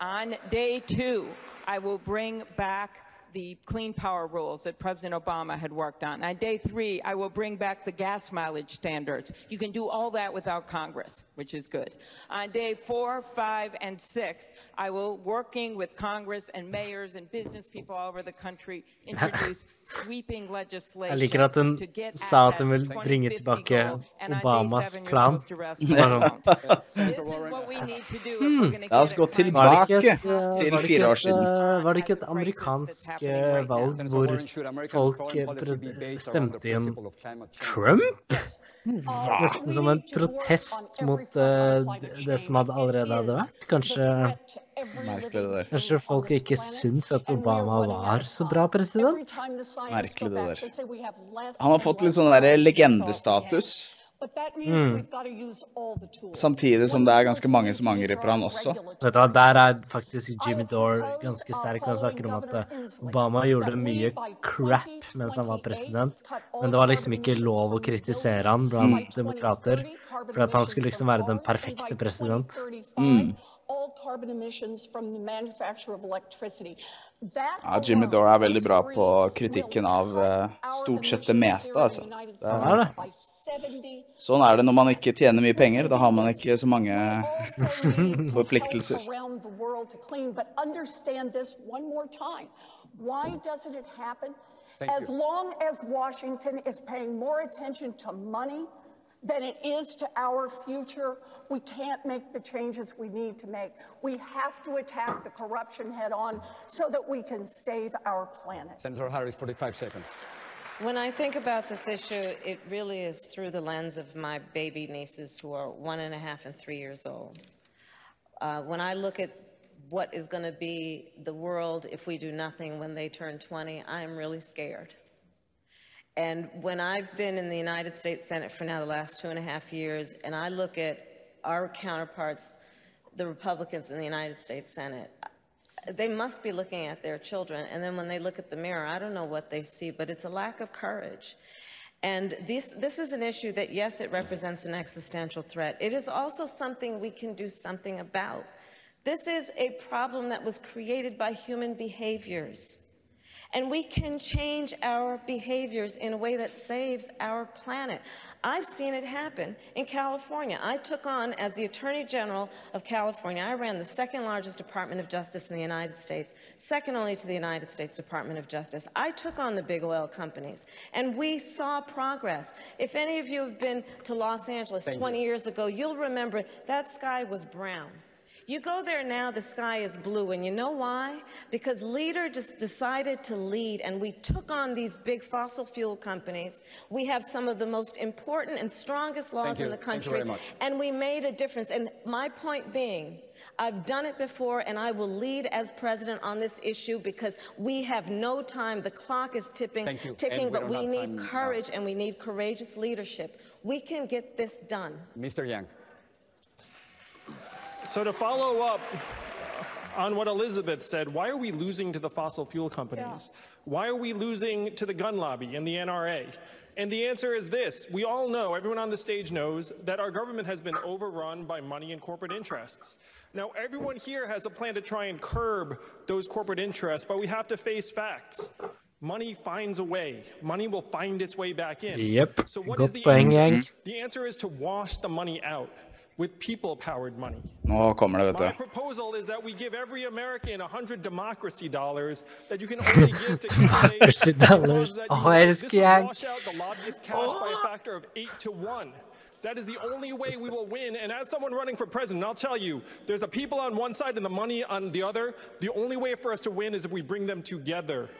On day two, I will bring back the clean power rules that President Obama had worked on. On day three, I will bring back the gas mileage standards. You can do all that without Congress, which is good. On day four, five, and six, I will, working with Congress and mayors and business people all over the country, introduce sweeping Jeg legislation liker at hun to get sa at at hun vil that bringe 2050 tilbake goal, eh, and on day Obamas seven, you're plan. supposed to rest Bare my sånn, account. This is what we need to do if we're going eh, eh, to La oss get gå a climate Var det tilbake ikke et, til var det fire år siden. var det ikke et amerikansk valg hvor folk stemte inn Trump? Nesten som en protest mot uh, det som hadde allerede hadde vært. Kanskje, Merkelig det der. kanskje folk ikke syns at Obama var så bra president? Merkelig det der. Han har fått litt sånn der legendestatus. Mm. Samtidig som det er ganske mange som angriper han også. Vet du hva, Der er faktisk Jimmy Dore ganske sterk han snakker om at eh, Obama gjorde mye crap mens han var president, men det var liksom ikke lov å kritisere han blant demokrater, for at han skulle liksom være den perfekte president. Mm. All carbon emissions from the manufacture of electricity. That Ja, Jimmy Dore er veldig bra på kritikken av eh, stort sett det meste, altså. Det er det. by 70 sånn er det når man ikke tjener mye penger. Da har man ikke så mange forpliktelser. around the world to clean. But understand this one more time. Why doesn't it happen? Thank as you. long as Washington is paying more attention to money than it is to our future, we can't make the changes we need to make. We have to attack the corruption head on so that we can save our planet. Senator Harris, 45 seconds. When I think about this issue, it really is through the lens of my baby nieces who are one and a half and three years old. Uh, when I look at what is going to be the world if we do nothing when they turn 20, I am really scared. And when I've been in the United States Senate for now the last two and a half years, and I look at our counterparts, the Republicans in the United States Senate, they must be looking at their children, and then when they look at the mirror, I don't know what they see, but it's a lack of courage. And this, this is an issue that, yes, it represents an existential threat. It is also something we can do something about. This is a problem that was created by human behaviors. And we can change our behaviors in a way that saves our planet. I've seen it happen in California. I took on, as the Attorney General of California, I ran the second largest Department of Justice in the United States, second only to the United States Department of Justice. I took on the big oil companies, and we saw progress. If any of you have been to Los Angeles Thank you. 20 years ago, you'll remember that sky was brown. You go there now, the sky is blue. And you know why? Because leader just decided to lead and we took on these big fossil fuel companies. We have some of the most important and strongest laws in the Thank you country. very much. And we made a difference. And my point being, I've done it before and I will lead as president on this issue because we have no time. The clock is tipping, ticking, we but we need time now. courage and we need courageous leadership. We can get this done. Mr. Yang. So to follow up on what Elizabeth said, why are we losing to the fossil fuel companies? Why are we losing to the gun lobby and the NRA? And the answer is this. We all know, everyone on the stage knows, that our government has been overrun by money and corporate interests. Now, everyone here has a plan to try and curb those corporate interests, but we have to face facts. Money finds a way. Money will find its way back in. Yep. So what Godt is the poeng, answer? Yang. The answer is to wash the money out with people-powered money. Nå kommer det, My vet du. proposal is that we give every American 100 democracy dollars that you can only give to candidates Democracy dollars. that oh, Åh, you jeg elsker this will wash out the lobbyist cash by a oh. factor of 8 to 1. That is the only way we will win. And as someone running for president, I'll tell you, there's the people on one side and the money on the other. The only way for us to win is if we bring them together.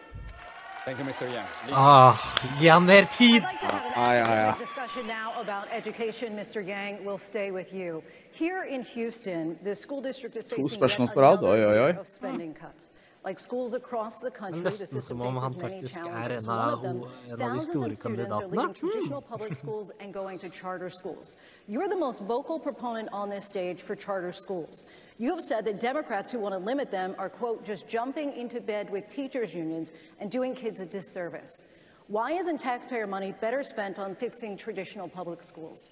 Thank you, Mr. Yang. Ah, gi han mer tid! Ja, ja, ja. Discussion now about education. Mr. Yang will stay with you. Here in Houston, the school district is facing yet another of spending cuts. Like schools across the country, Det the system faces many challenges. One of them, en av de thousands of students are leaving traditional public schools and going to charter schools. You're the most vocal proponent on this stage for charter schools. You have said that Democrats who want to limit them are, quote, just jumping into bed with teachers' unions and doing kids a disservice. Why isn't taxpayer money better spent on fixing traditional public schools?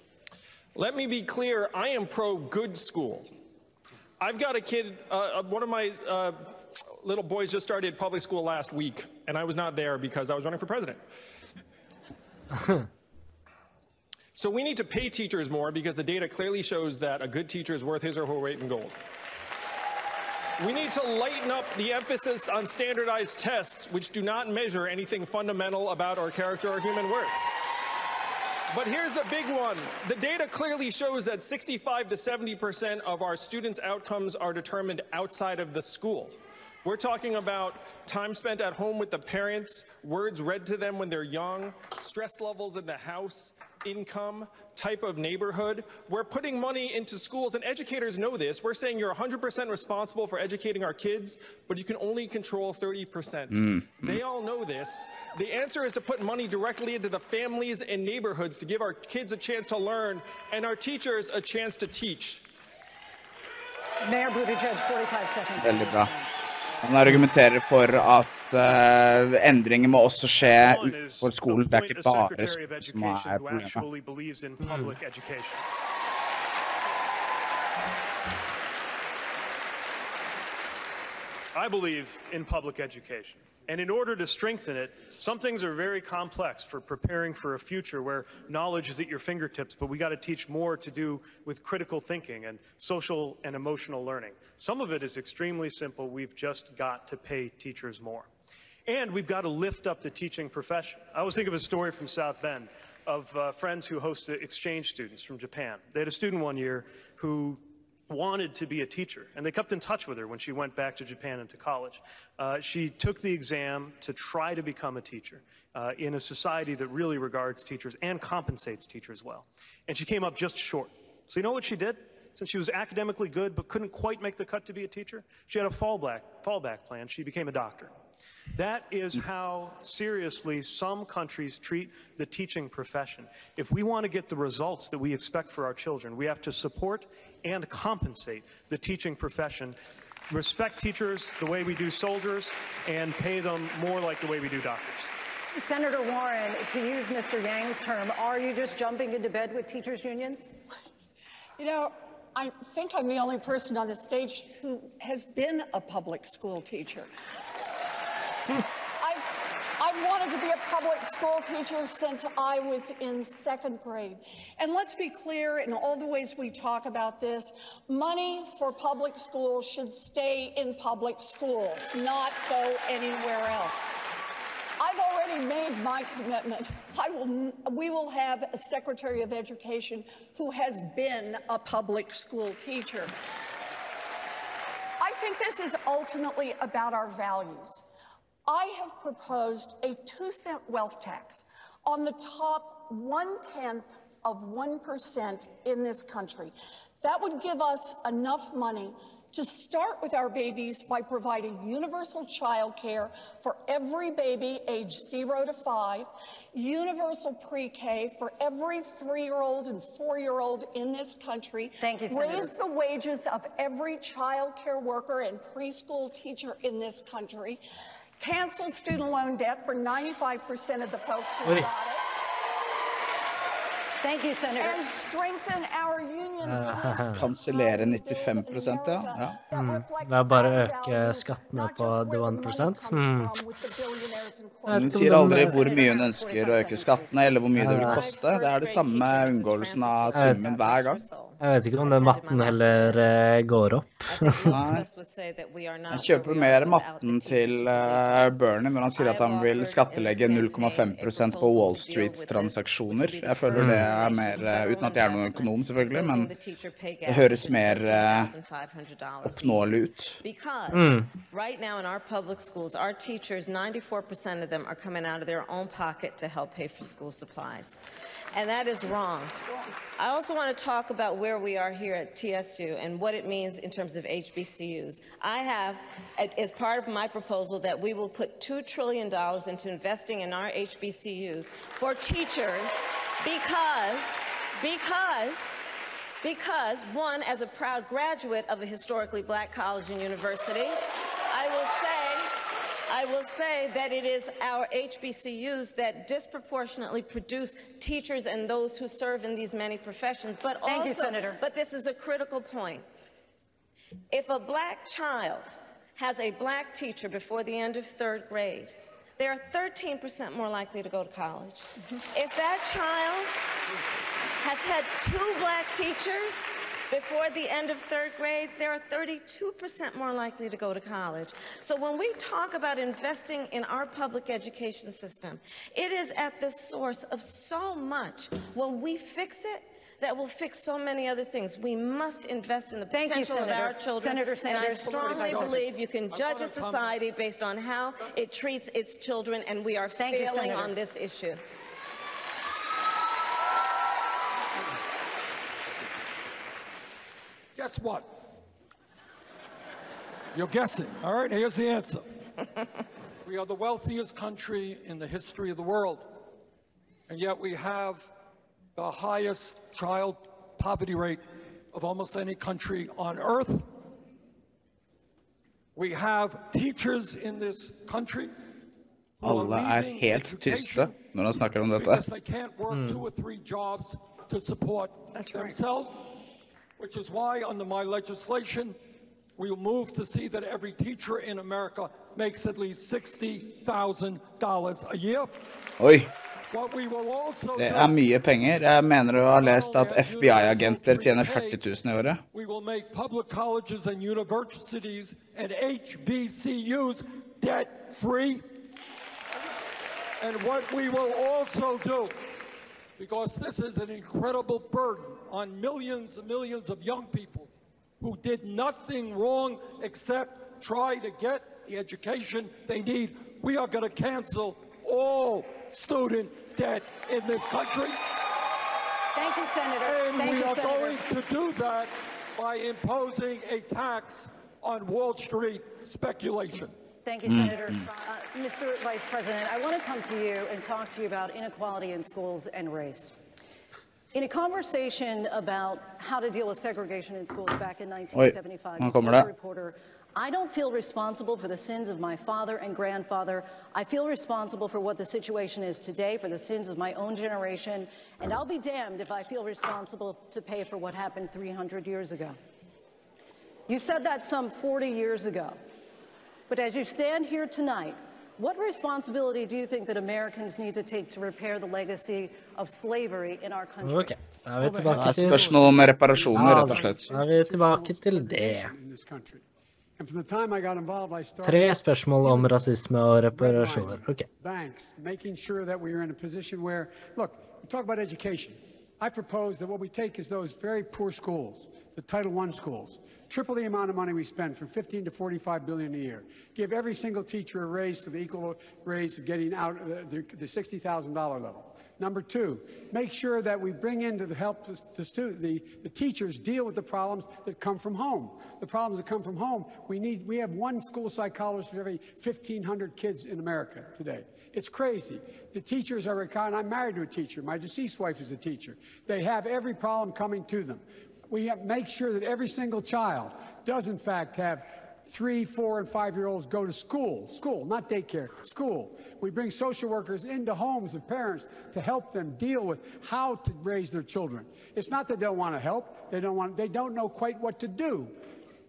Let me be clear, I am pro good school. I've got a kid, uh, one of my uh, little boys just started public school last week, and I was not there because I was running for president. So we need to pay teachers more because the data clearly shows that a good teacher is worth his or her weight in gold. We need to lighten up the emphasis on standardized tests, which do not measure anything fundamental about our character or human worth. But here's the big one. The data clearly shows that 65 to 70% of our students' outcomes are determined outside of the school. We're talking about time spent at home with the parents, words read to them when they're young, stress levels in the house, income, type of neighborhood. We're putting money into schools, and educators know this. We're saying you're 100% responsible for educating our kids, but you can only control 30%. Mm. They all know this. The answer is to put money directly into the families and neighborhoods to give our kids a chance to learn and our teachers a chance to teach. Mayor Buttigieg, 45 seconds. Han argumenterer for at uh, endringer må også skje utenfor skolen. Det er ikke bare skolen som er problemet. education. I believe in public education. And in order to strengthen it, some things are very complex for preparing for a future where knowledge is at your fingertips, but we got to teach more to do with critical thinking and social and emotional learning. Some of it is extremely simple. We've just got to pay teachers more. And we've got to lift up the teaching profession. I always think of a story from South Bend of uh, friends who hosted exchange students from Japan. They had a student one year who wanted to be a teacher, and they kept in touch with her when she went back to Japan and to college. Uh, she took the exam to try to become a teacher uh, in a society that really regards teachers and compensates teachers well. And she came up just short. So you know what she did? Since she was academically good but couldn't quite make the cut to be a teacher, she had a fallback, fallback plan. She became a doctor. That is how seriously some countries treat the teaching profession. If we want to get the results that we expect for our children, we have to support and compensate the teaching profession, respect teachers the way we do soldiers, and pay them more like the way we do doctors. Senator Warren, to use Mr. Yang's term, are you just jumping into bed with teachers' unions? You know, I think I'm the only person on the stage who has been a public school teacher. I've, wanted to be a public school teacher since I was in second grade. And let's be clear in all the ways we talk about this, money for public schools should stay in public schools, not go anywhere else. I've already made my commitment. I will, we will have a Secretary of Education who has been a public school teacher. I think this is ultimately about our values. I have proposed a two cent wealth tax on the top one tenth of 1% in this country. That would give us enough money to start with our babies by providing universal child care for every baby age zero to five, universal pre-K for every three-year-old and four-year-old in this country. Thank you, Senator. Raise the wages of every child care worker and preschool teacher in this country. Cancel student loan debt for 95% of the folks who Oi. got it. Thank you, Senator. And strengthen our unions. Kansellere 95 ja. ja. Mm. Det er bare å øke skattene på the 1 mm. Hun sier aldri hvor mye hun ønsker å øke skattene, eller hvor mye det vil koste. Det er det samme unngåelsen av summen hver gang. Jeg vet ikke om den matten heller eh, går opp. Nei. Jeg kjøper mer matten til eh, Bernie når han sier at han vil skattlegge 0,5% på Wall Street-transaksjoner. Jeg føler det er mer, eh, uten at jeg er noen økonom selvfølgelig, men det høres mer oppnåelig ut. Mm. right now in our public schools, our teachers, 94% of them are coming out of their own pocket to help pay for school supplies. And that is wrong. I also want to talk about where we are here at TSU and what it means in terms of HBCUs. I have, as part of my proposal, that we will put $2 trillion into investing in our HBCUs for teachers because, because because, one, as a proud graduate of a historically black college and university, I will say, I will say that it is our HBCUs that disproportionately produce teachers and those who serve in these many professions. But Thank you, Senator. But this is a critical point. If a black child has a black teacher before the end of third grade, they are 13% more likely to go to college. Mm-hmm. If that child has had two black teachers before the end of third grade, they are 32% more likely to go to college. So when we talk about investing in our public education system, it is at the source of so much. When we fix it, that will fix so many other things. We must invest in the Thank you, potential of our children. Senator and I strongly believe you can judge a society based on how it treats its children, and we are Thank failing Senator. on this issue. Guess what? You're guessing. All right, here's the answer. we are the wealthiest country in the history of the world, and yet we have the highest child poverty rate of almost any country on earth. We have teachers in this country who are Alle er leaving helt education tyste når han snakker om because dette. they can't work Mm. Which is why under my legislation, we will move to see that every teacher in America makes at least $60,000 a year. Oi, What we will also det er mye penger. Jeg mener å ha lest at FBI-agenter tjener 40 000 i året. we will make public colleges and universities and HBCUs debt-free. And what we will also do, because this is an incredible burden on millions and millions of young people who did nothing wrong except try to get the education they need, we are going to cancel all student debt in this country. Thank you, Senator. And Thank we you, are Senator. going to do that by imposing a tax on Wall Street speculation. Thank you. Senator. Mm. Uh, Mr. Vice President, I want to come to you and talk to you about inequality in schools and race. In a conversation about how to deal with segregation in schools back in 1975, nå you told a reporter, I don't feel responsible for the sins of my father and grandfather. I feel responsible for what the situation is today, for the sins of my own generation, and I'll be damned if I feel responsible to pay for what happened 300 years ago. You said that some 40 years ago. But as you stand here tonight, what responsibility do you think that Americans need to take to repair the legacy of slavery in our country? Ok, da er vi Det tilbake er til spørsmål om reparasjoner, rett og slett. Da er vi tilbake til det. Tre spørsmål om rasisme og reparasjoner. Ok. banks, making sure that we are in a position where, look, we talk about education. I propose that what we take is those very poor schools, the Title I schools. Triple the amount of money we spend from 15 to 45 billion a year. Give every single teacher a raise to the equal raise of getting out uh, the, the $60,000 level. Number two, make sure that we bring in to help the, the, the teachers deal with the problems that come from home. The problems that come from home, we need, we have one school psychologist for every 1,500 kids in America today. It's crazy. The teachers are, and I'm married to a teacher. My deceased wife is a teacher. They have every problem coming to them. We have make sure that every single child does in fact have three, four, and five-year-olds go to school, school, not daycare, school. We bring social workers into homes of parents to help them deal with how to raise their children. It's not that they don't want to help, they don't want, they don't know quite what to do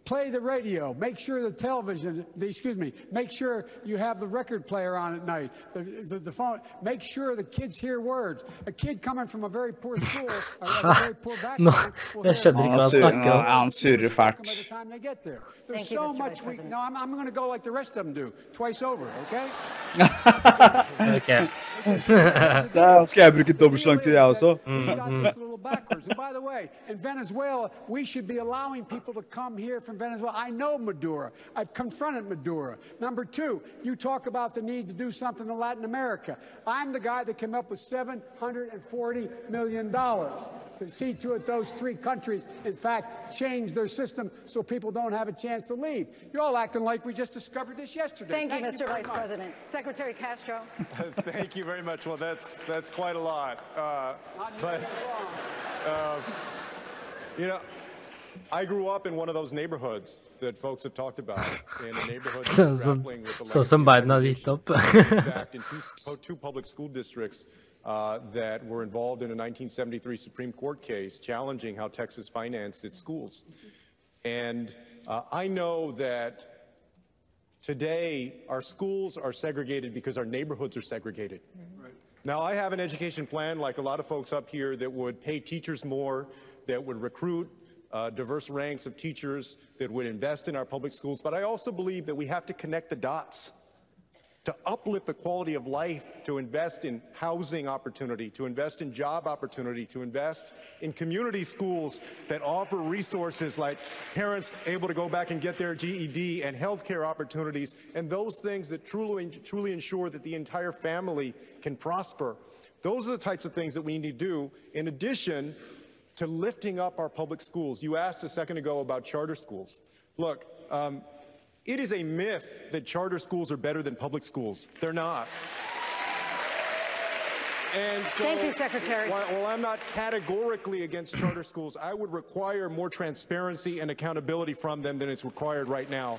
play the radio, make sure the television, the, excuse me, make sure you have the record player on at night, the, the, the, phone, make sure the kids hear words. A kid coming from a very poor school, a very poor background, no, jeg skjønner ikke hva han snakker om. Han surrer fælt. There's so you, much we, no, I'm, I'm going to go like the rest of them do, twice over, okay? okay. Der skal jeg bruke dobbelt så lang tid, jeg også. Mm, mm. Backwards. And by the way, in Venezuela, we should be allowing people to come here from Venezuela. I know Maduro. I've confronted Maduro. Number two, you talk about the need to do something in Latin America. I'm the guy that came up with $740 million to see to it those three countries, in fact, change their system so people don't have a chance to leave. You're all acting like we just discovered this yesterday. Thank, Thank you, Mr. Vice much. President. Secretary Castro. Thank you very much. Well, that's that's quite a lot. Uh, but uh, you know. I grew up in one of those neighborhoods that folks have talked about, in a neighborhood that's grappling with the sånn som Biden har gitt in fact, in two, two public school districts uh, that were involved in a 1973 Supreme Court case challenging how Texas financed its schools. And uh, I know that today our schools are segregated because our neighborhoods are segregated. Right. Now, I have an education plan, like a lot of folks up here, that would pay teachers more, that would recruit uh, diverse ranks of teachers, that would invest in our public schools. But I also believe that we have to connect the dots to uplift the quality of life, to invest in housing opportunity, to invest in job opportunity, to invest in community schools that offer resources like parents able to go back and get their GED and healthcare opportunities, and those things that truly, truly ensure that the entire family can prosper. Those are the types of things that we need to do in addition to lifting up our public schools. You asked a second ago about charter schools. Look, um, it is a myth that charter schools are better than public schools. They're not. And so, Thank you, Secretary. While, while, I'm not categorically against charter schools, I would require more transparency and accountability from them than is required right now.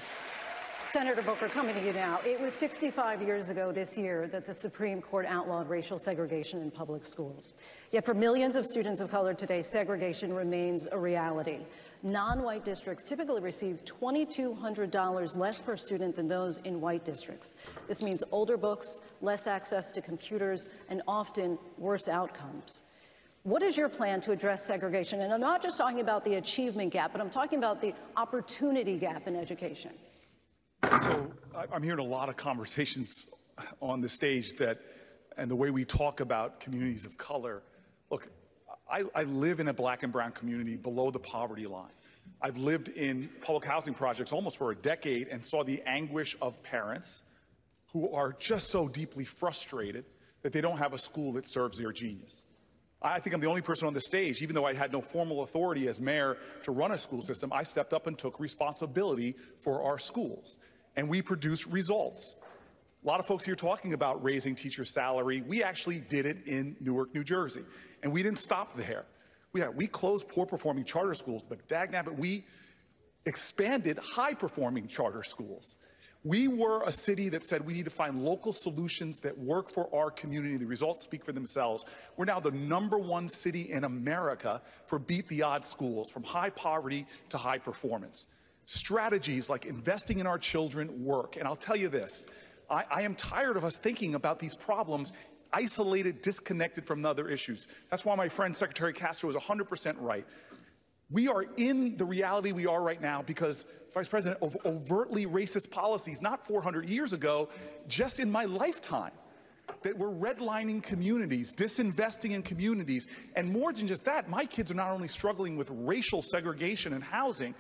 Senator Booker, coming to you now. It was 65 years ago this year that the Supreme Court outlawed racial segregation in public schools. Yet for millions of students of color today, segregation remains a reality non-white districts typically receive $2,200 less per student than those in white districts. This means older books, less access to computers, and often worse outcomes. What is your plan to address segregation? And I'm not just talking about the achievement gap, but I'm talking about the opportunity gap in education. So I'm hearing a lot of conversations on the stage that, and the way we talk about communities of color. Look, I, I live in a black and brown community below the poverty line. I've lived in public housing projects almost for a decade and saw the anguish of parents who are just so deeply frustrated that they don't have a school that serves their genius. I think I'm the only person on the stage, even though I had no formal authority as mayor to run a school system, I stepped up and took responsibility for our schools. And we produced results. A lot of folks here talking about raising teacher salary. We actually did it in Newark, New Jersey. And we didn't stop there. We, we closed poor performing charter schools, but dagnabbit, we expanded high performing charter schools. We were a city that said we need to find local solutions that work for our community. The results speak for themselves. We're now the number one city in America for beat the odds schools, from high poverty to high performance. Strategies like investing in our children work. And I'll tell you this I, I am tired of us thinking about these problems isolated, disconnected from other issues. That's why my friend Secretary Castro is 100% right. We are in the reality we are right now because, Vice President, of overtly racist policies, not 400 years ago, just in my lifetime. that we're redlining communities, disinvesting in communities. And more than just that, my kids are not only struggling with racial segregation and housing,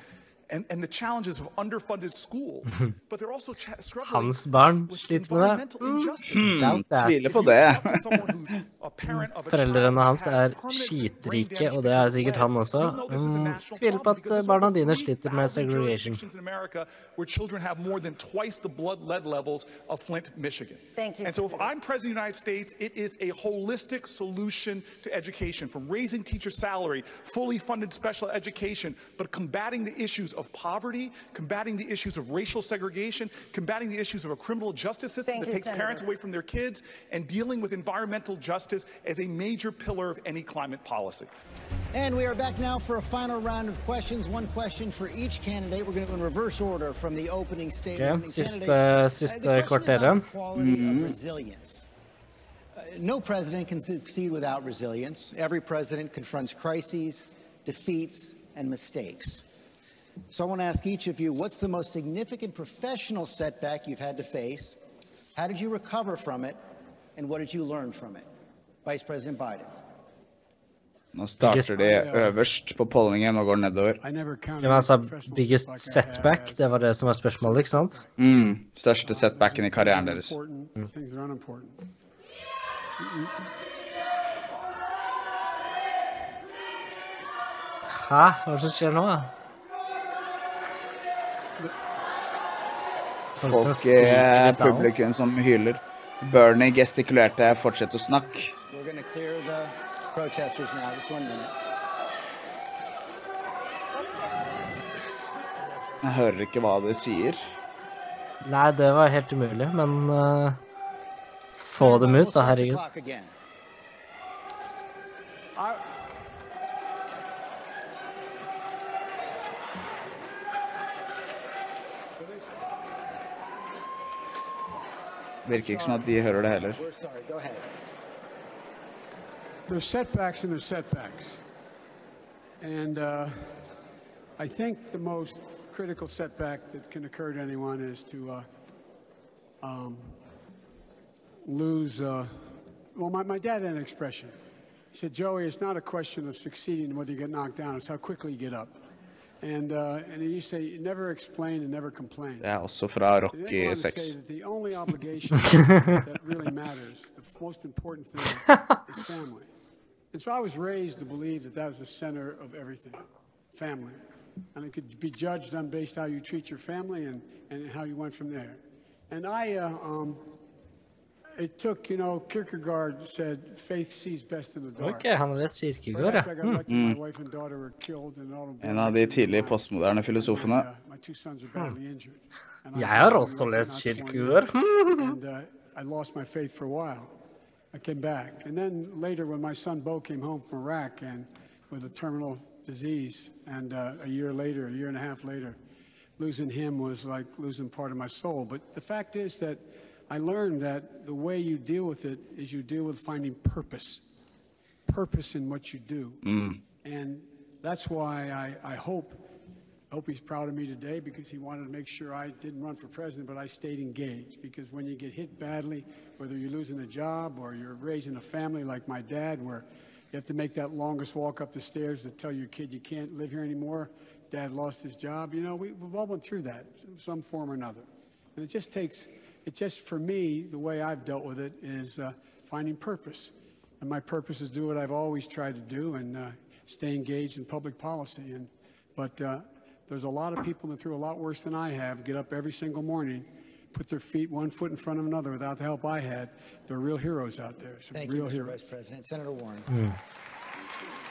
and, and the challenges of underfunded schools, but they're also cha- struggling with sliter det. environmental injustice. Hmm, Stout tviler that. på det. Talk to someone who's a parent of a child Foreldrene hans er skitrike, og det er sikkert han også. Mm, tviler på at eh, barna dine sliter med segregation. in America where children have more than twice the blood lead levels of Flint, Michigan. Thank you, And so if I'm president of the United States, it is a holistic solution to education, from raising teacher salary, fully funded special education, but combating the issues of poverty, combating the issues of racial segregation, combating the issues of a criminal justice system Thank that you, takes parents away from their kids, and dealing with environmental justice as a major pillar of any climate policy. And we are back now for a final round of questions. One question for each candidate. We're going to go in reverse order from the opening statement. Ok, Opening siste, Uh, the question is on kvarteret. the quality Mhm. of resilience. Uh, no president can succeed without resilience. Every president confronts crises, defeats, and mistakes. So I want to ask each of you, what's the most significant professional setback you've had to face? How did you recover from it? And what did you learn from it? Vice President Biden. Nå starter de øverst på pollingen og går nedover. Ja, men altså, biggest setback, det var det som var spørsmålet, ikke sant? Mm, største setbacken i karrieren deres. Important, things that are unimportant. Hæ? Hva er det som skjer nå? da? Folk skriker eh, i publikum som hyler. Bernie gestikulerte 'fortsett å snakke'. Jeg hører ikke hva de sier. Nei, det var helt umulig, men uh, få dem ut, da, herregud. Virker ikke som at de hører det heller. We're sorry. Go ahead. There's setbacks and there's setbacks. And uh, I think the most critical setback that can occur to anyone is to uh, um, lose. Uh, well, my, my dad had an expression. He said, Joey, it's not a question of succeeding whether you get knocked down, it's how quickly you get up. And, uh, and to say, never explain and never complain. Yeah, også fra And Rocky then he wanted to 6. say that the only obligation that really matters, the most important thing, is family. And so I was raised to believe that that was the center of everything, family. And it could be judged on based how you treat your family and, and how you went from there. And I, uh, um, it took, you know, Kierkegaard said, faith sees best in the dark. Ok, han har lest Right Kierkegaard, ja. after I got elected, Mm. my wife and daughter were killed in an automobile En av de tidlige postmoderne filosofene. my two sons are badly injured. And I Jeg was har også lest Kierkegaard. uh, I lost my faith for a while. I came back. And then later, when my son Bo came home from Iraq and with a terminal disease, and uh, a year later, a year and a half later, losing him was like losing part of my soul. But the fact is that I learned that the way you deal with it is you deal with finding purpose, purpose in what you do. Mm. And that's why I, I hope, hope he's proud of me today because he wanted to make sure I didn't run for president, but I stayed engaged. Because when you get hit badly, whether you're losing a job or you're raising a family like my dad, where you have to make that longest walk up the stairs to tell your kid you can't live here anymore, dad lost his job, you know, we, we've all went through that, some form or another. And it just takes, it just, for me, the way I've dealt with it is uh, finding purpose. And my purpose is do what I've always tried to do and uh, stay engaged in public policy. And, but uh, there's a lot of people that through a lot worse than I have, get up every single morning, put their feet one foot in front of another without the help I had. They're real heroes out there. Some Thank real you, Mr. heroes. Vice President. Senator Warren. Mm.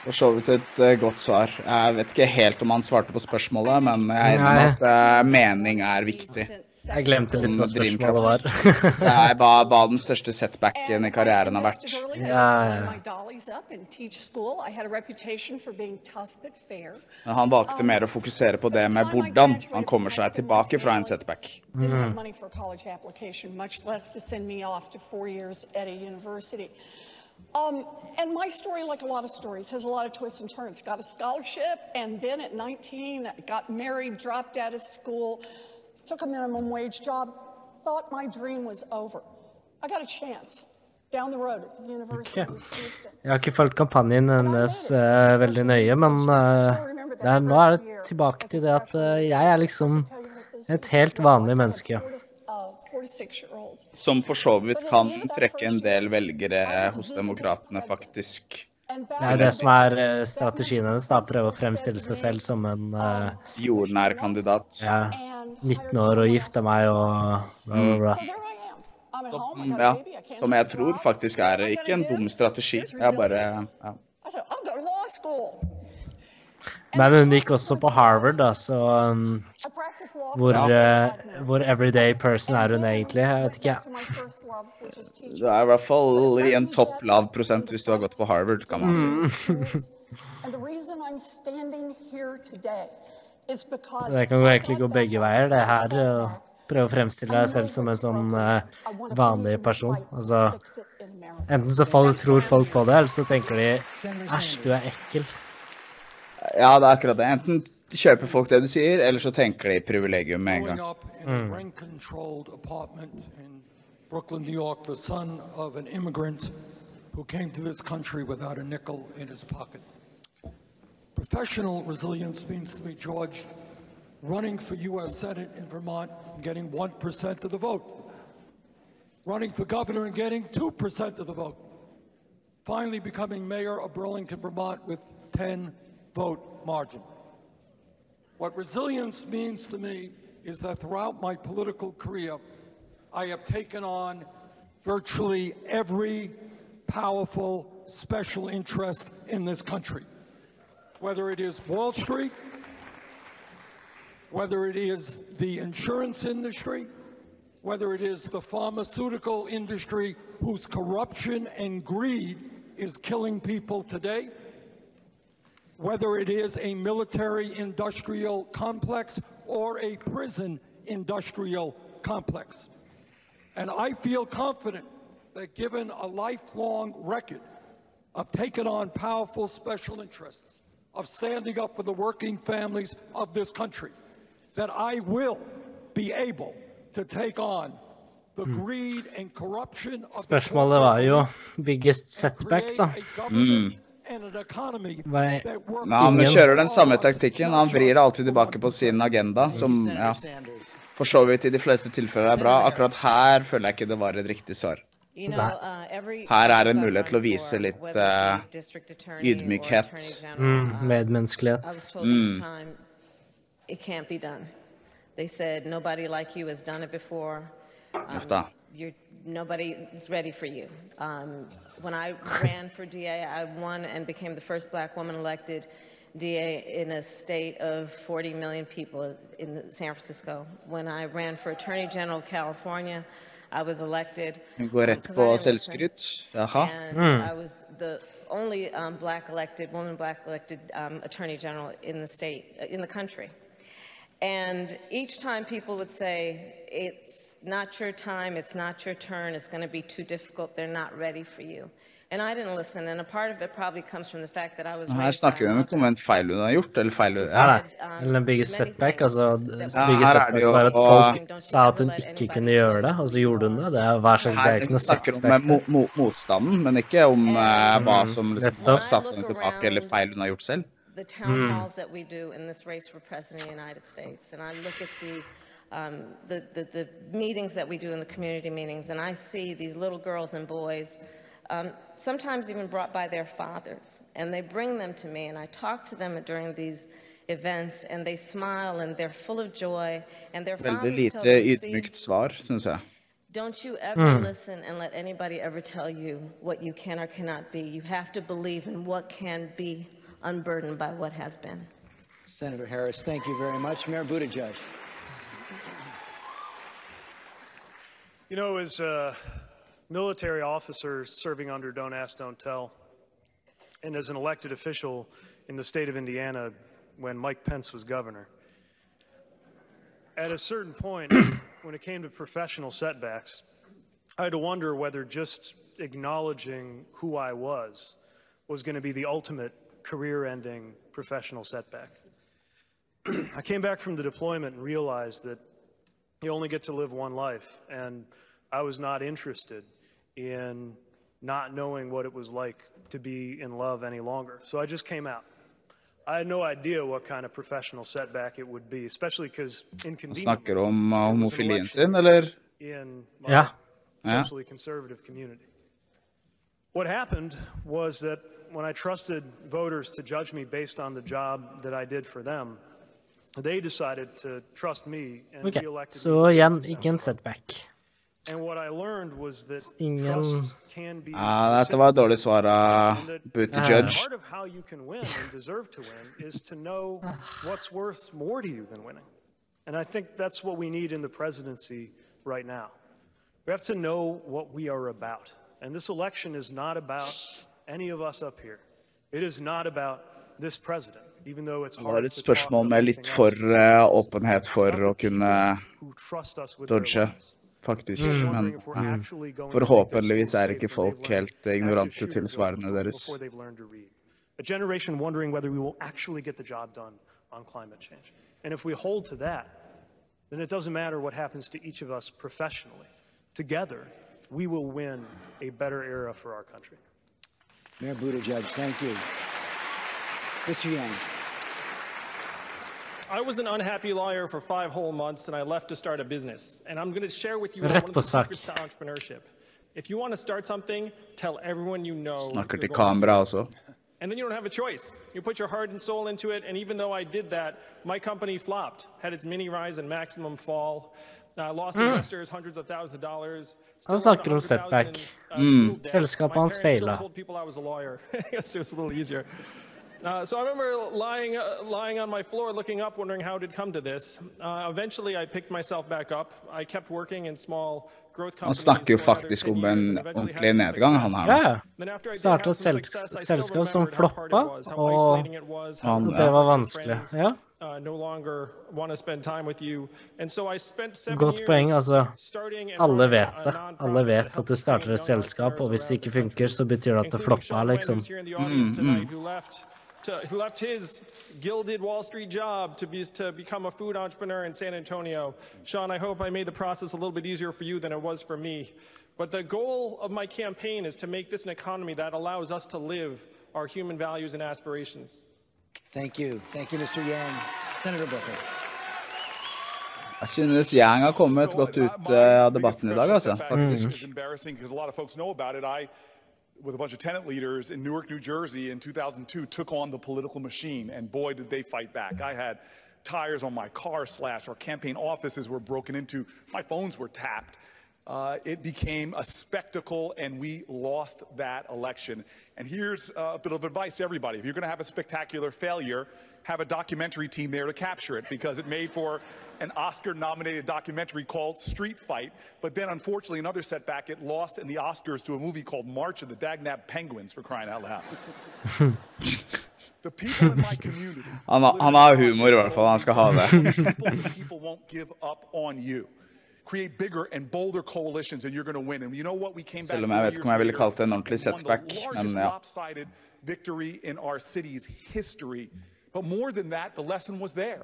For så vidt et eh, godt svar. Jeg vet ikke helt om han svarte på spørsmålet, men jeg er enig med at eh, mening er viktig. Jeg glemte litt hva spørsmålet var. Nei, Det er hva, hva den største setbacken i karrieren har vært. Ja, ja. Men han valgte mer å fokusere på det med hvordan han kommer seg tilbake fra en setback. Didn't Um, and my story, like a lot of stories, has a lot of twists and turns. Got a scholarship, and then at 19, got married, dropped out of school, took a minimum wage job, thought my dream was over. I got a chance. down the road at the University Ok. of Houston. Jeg har ikke fulgt kampanjen hennes uh, veldig nøye, men uh, det er, nå er det tilbake til det at uh, jeg er liksom et helt vanlig menneske. 46-year-olds. Som for så vidt kan trekke en del velgere hos demokratene, faktisk. Det er jo det som er eh, strategien hennes, da. Prøve å fremstille seg selv som en uh, Jordnær kandidat. ja, 19 år og gifte meg og bla, bla, bla. Som, ja, som jeg tror faktisk er ikke en dum strategi. Jeg bare ja. I said, I'll go to law school. Men hun gikk også på Harvard, da, så um, hvor, uh, hvor everyday person er hun egentlig? Jeg vet ikke. Teaching. Du er i hvert fall i en topp lav prosent hvis du har gått på Harvard, kan man si. And the reason I'm standing here today is because Det kan jo egentlig gå begge veier, det her. og prøve å fremstille deg selv som en sånn uh, vanlig person. Altså, enten så folk, tror folk på det, eller så tenker de æsj, du er ekkel. Ja, det er akkurat det. Enten kjøper folk det du sier, eller så tenker de privilegium med en growing gang. up in a rent-controlled apartment in Brooklyn, New York, the son of an immigrant who came to this country without a nickel in his pocket. Professional resilience means to me, George, running for U.S. Senate in Vermont and getting 1% of the vote, running for governor and getting 2% of the vote, finally becoming mayor of Burlington, Vermont with 10 vote margin. What resilience means to me is that throughout my political career, I have taken on virtually every powerful special interest in this country, whether it is Wall Street, whether it is the insurance industry, whether it is the pharmaceutical industry whose corruption and greed is killing people today, whether it is a military industrial complex or a prison industrial complex. And I feel confident that given a lifelong record of taking on powerful special interests, of standing up for the working families of this country, that I will be able to take on the greed and corruption of the Spørsmålet var jo biggest setback, da. Mm. Men han kjører den samme taktikken. Han vrir alltid tilbake på sin agenda, som ja, for så vidt i de fleste tilfeller er bra. Akkurat her føler jeg ikke det var et riktig svar. Her er det mulighet til å vise litt uh, ydmykhet. Mm, medmenneskelighet. Mm. Uff da. You're, nobody is ready for you. Um, when I ran for DA, I won and became the first black woman elected DA in a state of 40 million people in San Francisco. When I ran for Attorney General of California, I was elected. Hun går rett because på I didn't listen. selvskryt. Jaha. And Mm. I was the only um, black elected, woman black elected um, attorney general in the state, uh, in the country. And each time people would say, it's not your time, it's not your turn, it's going to be too difficult, they're not ready for you. And I didn't listen, and a part of it probably comes from the fact that I was Her snakker vi ikke om en feil hun har gjort, eller feil hun Ja, nei. Eller en biggest setback. Altså, Ja, biggest her er setback det jo- var at folk sa at hun ikke kunne gjøre det, og så gjorde hun det. Det er, hver slags, det er Her noe snakker om mo mo motstanden, men ikke om uh, hva som liksom nettopp. satt henne tilbake, eller feil hun har gjort selv. The town Mm. halls that we do in this race for president of the United States, and I look at the, um, the, the, the meetings that we do in the community meetings, and I see these little girls and boys, um, sometimes even brought by their fathers, and they bring them to me, and I talk to them during these events, and they smile, and they're full of joy, and their Veldig fathers tell lite them, see, ydmykt svar, syns jeg. don't you ever Mm. listen and let anybody ever tell you what you can or cannot be. You have to believe in what can be unburdened by what has been. Senator Harris, thank you very much. Mayor Buttigieg. You know, as a military officer serving under Don't Ask, Don't Tell, and as an elected official in the state of Indiana when Mike Pence was governor, at a certain point, when it came to professional setbacks, I had to wonder whether just acknowledging who I was was going to be the ultimate career ending professional setback. I came back from the deployment and realized that you only get to live one life, and I was not interested in not knowing what it was like to be in love any longer. So I just came out. I had no idea what kind of professional setback it would be, especially because Han inconveniently snakker om homofilien sin, eller? in my Ja. Ja. socially conservative community. What happened was that when I trusted voters to judge me based on the job that I did for them, they decided to trust me and Ok, re-elected så me. igjen ikke en setback. And what I learned was that Ingen trust can be ah, dette var et dårlig svar av and that Buttigieg. Part of how you can win and deserve to win is to know ah. what's worth more to you than winning. And I think that's what we need in the presidency right now. We have to know what we are about. And this election is not about any of us up here. It is not about this president, even though it's Det var hard et to talk spørsmål med litt for eh, åpenhet for å kunne who trust us with their dodge, lives. faktisk. Mm. Men mm, actually going to make forhåpentligvis their er ikke folk helt ignorante til svarene deres. Before they've learned to read. A generation wondering whether we will actually get the job done on climate change. And if we hold to that, then it doesn't matter what happens to each of us professionally. Together, we will win a better era for our country. Mayor Buttigieg, thank you. Mr. Yang. I was an unhappy lawyer for five whole months and I left to start a business. And I'm going to share with you Rätt one of på the sak. secrets to entrepreneurship. If you want to start something, tell everyone you know. Snakker you're til going kamera også. And then you don't have a choice. You put your heart and soul into it, and even though I did that, my company flopped, had its mini rise and maximum fall. Uh, han mm. snakker om setback. Uh, mm. Selskapet hans feila. Uh, so I remember lying, uh, lying on my floor looking up, wondering how it come to this. Uh, eventually, I picked myself back up. I kept working in small growth companies. Han snakker jo faktisk om en ordentlig nedgang, han her. Ja, ja. Startet et selskap som floppa, og, og det var vanskelig. Ja. Uh, no longer want to spend time with you. And so I spent seven Godt years poeng, altså. starting and Alle running vet a det. Alle vet at du starter et selskap, og hvis det ikke funker, så betyr det at det including floppa, liksom. who's here in the audience Mm, tonight, mm. who left to, who left his gilded Wall Street job to be to become a food entrepreneur in San Antonio. Sean, I hope I made the process a little bit easier for you than it was for me. But the goal of my campaign is to make this an economy that allows us to live our human values and aspirations. Thank you. Thank you, Mr. Yang. Senator Booker. Jeg synes Yang har kommet godt ut eh, av debatten i dag, altså. This Faktisk. is embarrassing because a lot of folks know about it. I, with a bunch of tenant leaders in Newark, New Jersey in 2002, took on the political machine, and boy, did they fight back. I had tires on my car slashed, our campaign offices were broken into, my phones were tapped. Uh, it became a spectacle, and we lost that election. And here's uh, a bit of advice to everybody. If you're going to have a spectacular failure, have a documentary team there to capture it because it made for an Oscar nominated documentary called Street Fight. But then, unfortunately, another setback, it lost in the Oscars to a movie called March of the Dagnab Penguins, for crying out loud. the people in my community. Han, har- han har humor, i hvert fall. Han skal ha det. people, the people won't give up on you. Create bigger and bolder coalitions, and you're going to win. And you know what? We came back Selv om jeg vet ikke om jeg ville years kalt det en ordentlig won setback. the Men largest ja. lopsided victory in our city's history. But more than that, the lesson was there.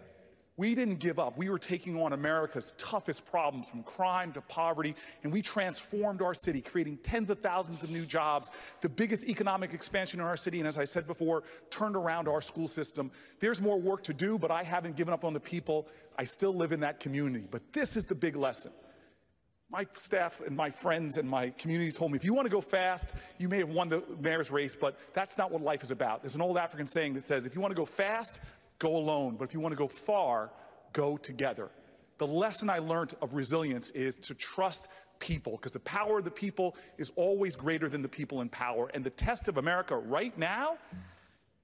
We didn't give up. We were taking on America's toughest problems from crime to poverty, and we transformed our city, creating tens of thousands of new jobs, the biggest economic expansion in our city, and as I said before, turned around our school system. There's more work to do, but I haven't given up on the people. I still live in that community. But this is the big lesson. My staff and my friends and my community told me if you want to go fast, you may have won the mayor's race, but that's not what life is about. There's an old African saying that says if you want to go fast, go alone, but if you want to go far, go together. The lesson I learned of resilience is to trust people because the power of the people is always greater than the people in power. And the test of America right now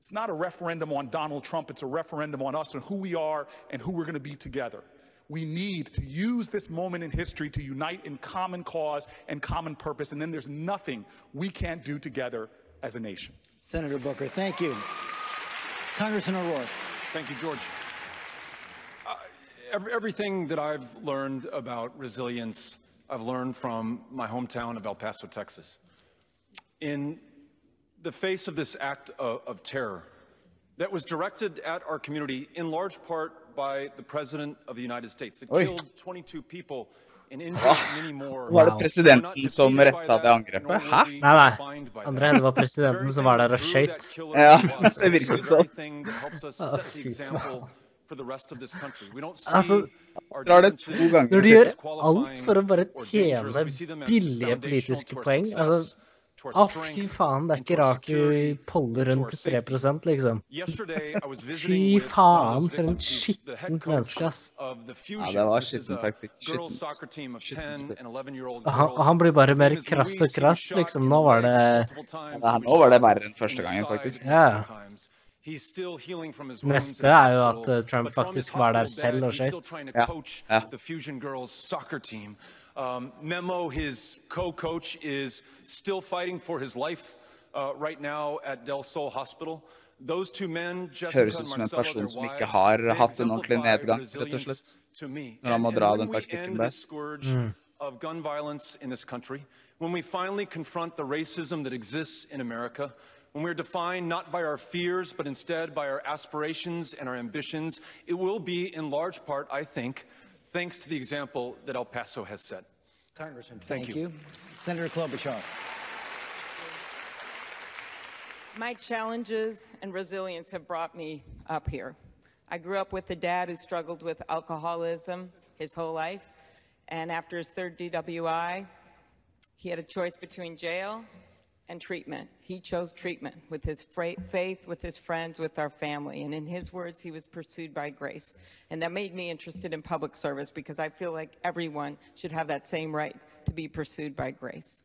it's not a referendum on Donald Trump, it's a referendum on us and who we are and who we're going to be together. We need to use this moment in history to unite in common cause and common purpose, and then there's nothing we can't do together as a nation. Senator Booker, thank you. Congressman O'Rourke. Thank you, George. Uh, every, everything that I've learned about resilience, I've learned from my hometown of El Paso, Texas. In the face of this act of, of terror that was directed at our community in large part by the President of the United States that killed 22 people Hva? Var det presidenten som retta det angrepet? Hæ? Nei, nei. Andre, det var presidenten som var der og skøyt. Ja, det virket sånn. Ah, fy faen. Altså, når du gjør alt for å bare tjene billige politiske poeng altså, å, fy faen, det er ikke rart du poller rundt 3 liksom. Fy faen, for en skittent menneske, ass. Ja, det var skittent, faktisk. Skittent han, han blir bare mer krass og krass, liksom. Nå var det ja, Nå var det verre enn første gangen, faktisk. Ja. Neste er jo at eh, Trump faktisk var der selv og skøyt. Ja. ja. The Fusion girls soccer team. Um, Memo, his co-coach, is still fighting for his life uh, right now at Del Sol Hospital. Those two men, Jessica Høres and ut som en person som ikke har hatt en ordentlig nedgang, rett og slett. to me. Når han må And- dra den when we taktikken end der. Mm. of gun violence in this country, when we finally confront the racism that exists in America, when we're defined not by our fears, but instead by our aspirations and our ambitions, it will be in large part, I think, thanks to the example that El Paso has set. Congressman, Thank thank, you. you. Senator Klobuchar. My challenges and resilience have brought me up here. I grew up with a dad who struggled with alcoholism his whole life. And after his third DWI, he had a choice between jail and treatment. He chose treatment with his faith, with his friends, with our family. And in his words, he was pursued by grace. And that made me interested in public service because I feel like everyone should have that same right to be pursued by grace.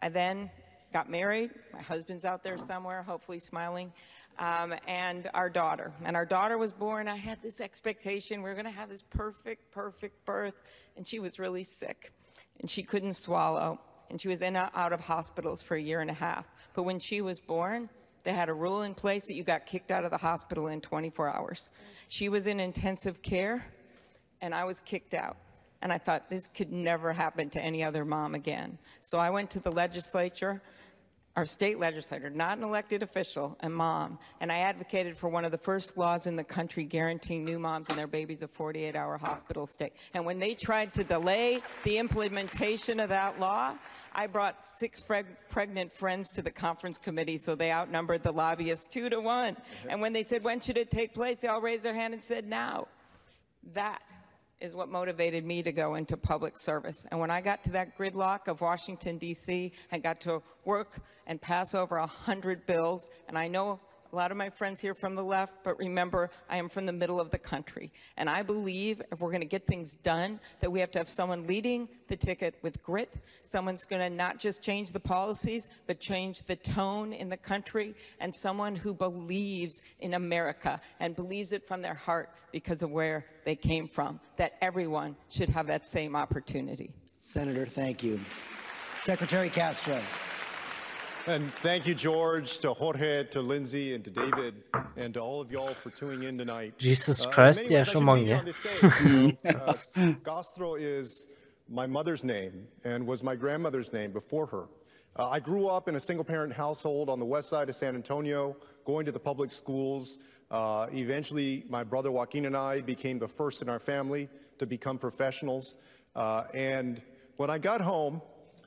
I then got married. My husband's out there somewhere, hopefully smiling. Um, and our daughter. And our daughter was born. I had this expectation we were going to have this perfect, perfect birth. And she was really sick. And she couldn't swallow. And she was in and out of hospitals for a year and a half. But when she was born, they had a rule in place that you got kicked out of the hospital in 24 hours. She was in intensive care, and I was kicked out. And I thought this could never happen to any other mom again. So I went to the legislature, our state legislator, not an elected official, a mom, and I advocated for one of the first laws in the country guaranteeing new moms and their babies a 48 hour hospital stay. And when they tried to delay the implementation of that law, I brought six preg- pregnant friends to the conference committee, so they outnumbered the lobbyists two to one. Uh-huh. And when they said, when should it take place, they all raised their hand and said, now. That is what motivated me to go into public service. And when I got to that gridlock of Washington, D.C., I got to work and pass over 100 bills. And I know a lot of my friends here from the left, but remember, I am from the middle of the country. And I believe if we're going to get things done, that we have to have someone leading the ticket with grit. Someone's going to not just change the policies, but change the tone in the country. And someone who believes in America and believes it from their heart because of where they came from. That everyone should have that same opportunity. Senator, thank you. Secretary Castro. And thank you, George, to Jorge, to Linsey, and to David, and to all of y'all for tuning in tonight. Jesus Uh, Christ, many de er ways, I så shouldn't be here mange. on this stage, you know. Uh, Castro is my mother's name and was my grandmother's name before her. Uh, I grew up in a single-parent household on the west side of San Antonio, going to the public schools. Uh, eventually, my brother Joaquin and I became the first in our family to become professionals. Uh, and when I got home,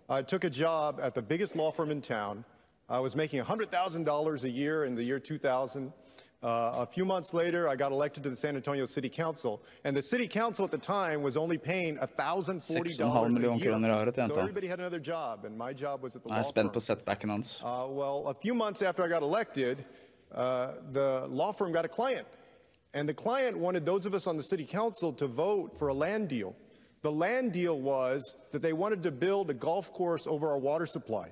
I took a job at the biggest law firm in town. I was making $100,000 a year in the year 2000. Uh, a few months later, I got elected to the San Antonio City Council, and the City Council at the time was only paying $1,040 a year. kroner i året, So everybody had another job, and my job was at the law spent firm. på setbacken hans. Uh, well, a few months after I got elected, uh, the law firm got a client. And the client wanted those of us on the city council to vote for a land deal. The land deal was that they wanted to build a golf course over our water supply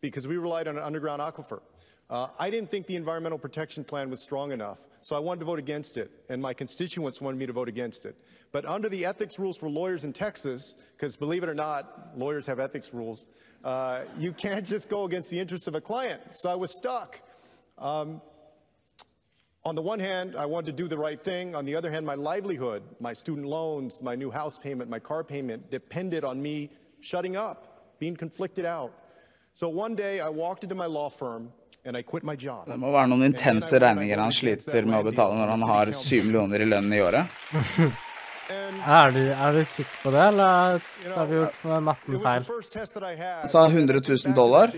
because we relied on an underground aquifer. Uh, I didn't think the environmental protection plan was strong enough, so I wanted to vote against it, and my constituents wanted me to vote against it. But under the ethics rules for lawyers in Texas, because believe it or not, lawyers have ethics rules, uh, you can't just go against the interests of a client. So I was stuck. Um, on the one hand, I wanted to do the right thing. On the other hand, my livelihood, my student loans, my new house payment, my car payment depended on me shutting up, being conflicted out. So one day I walked into my law firm and I quit my job. Det må være noen intense regninger han sliter med å betale når han har 7 millioner i lønn i året. Er du, er du sikker på det, eller har du gjort matten feil? Sa 100 000 dollar?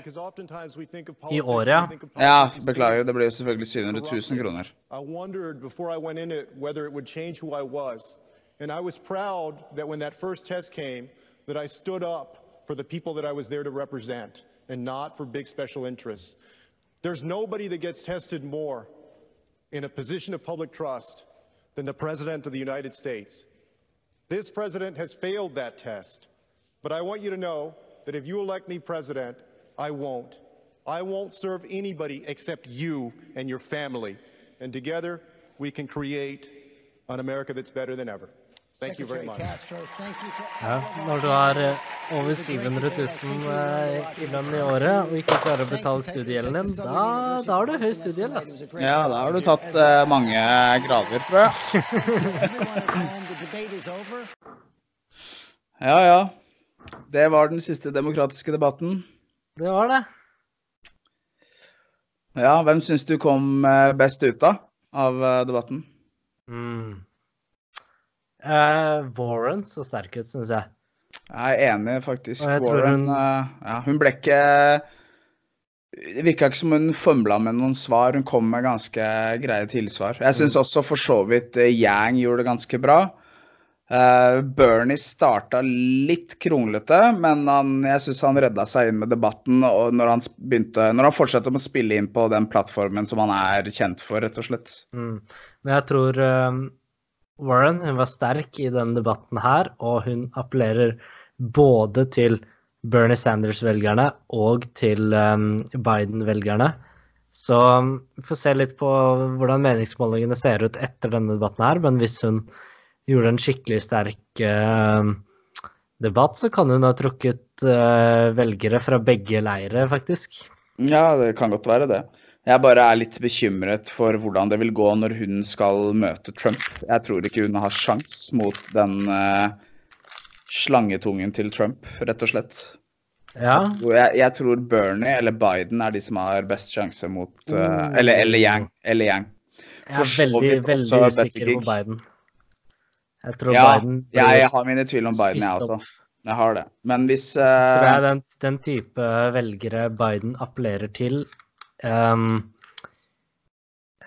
I året, ja. Ja, beklager. Det blir jo selvfølgelig 700 000 kroner. I wondered before I went in it whether it would change who I was. And I was proud that when that first test came, that I stood up for the people that I was there to represent and not for big special interests. There's nobody that gets tested more in a position of public trust than the President of the United States. This president has failed that test. But I want you to know that if you elect me president, I won't. I won't serve anybody except you and your family. And together, we can create an America that's better than ever. Ja, når du har eh, over 700 000 eh, i lønn i året og ikke klarer å betale studiegjelden din, da, da har du høy studiegjeld, ass. Ja, da har du tatt uh, mange grader, tror jeg. ja, ja. Det var den siste demokratiske debatten. Det var det. Ja, hvem syns du kom best ut da, av debatten? Mm. Eh, Warren så sterk ut, syns jeg. Jeg er enig, faktisk. Jeg tror Warren hun- eh, ja, Hun ble ikke Det virka ikke som hun fømla med noen svar. Hun kom med ganske greie tilsvar. Jeg syns også for så vidt eh, Yang gjorde det ganske bra. Uh, Bernie starta litt kronglete, men han, jeg syns han redda seg inn med debatten. Og når han, begynte, når han fortsatte å spille inn på den plattformen som han er kjent for, rett og slett. Mm. Men jeg tror eh, Warren hun var sterk i denne debatten her, og hun appellerer både til Bernie Sanders-velgerne og til eh, Biden-velgerne. Så um, vi får se litt på hvordan meningsmålingene ser ut etter denne debatten her, men hvis hun gjorde en skikkelig sterk eh, debatt, så kan hun ha trukket eh, velgere fra begge leire, faktisk. Ja, det kan godt være det. Jeg bare er litt bekymret for hvordan det vil gå når hun skal møte Trump. Jeg tror ikke hun har sjans mot den uh, slangetungen til Trump, rett og slett. Ja. Jeg, jeg tror Bernie eller Biden er de som har best sjanse mot uh, eller, eller Yang. Eller Yang. Jeg er veldig, veldig usikker på Biden. Jeg tror Ja, Biden jeg, jeg har mine tvil om Biden, jeg også. Jeg har det. Men hvis Så tror jeg eh, den, den type velgere Biden appellerer til ehm,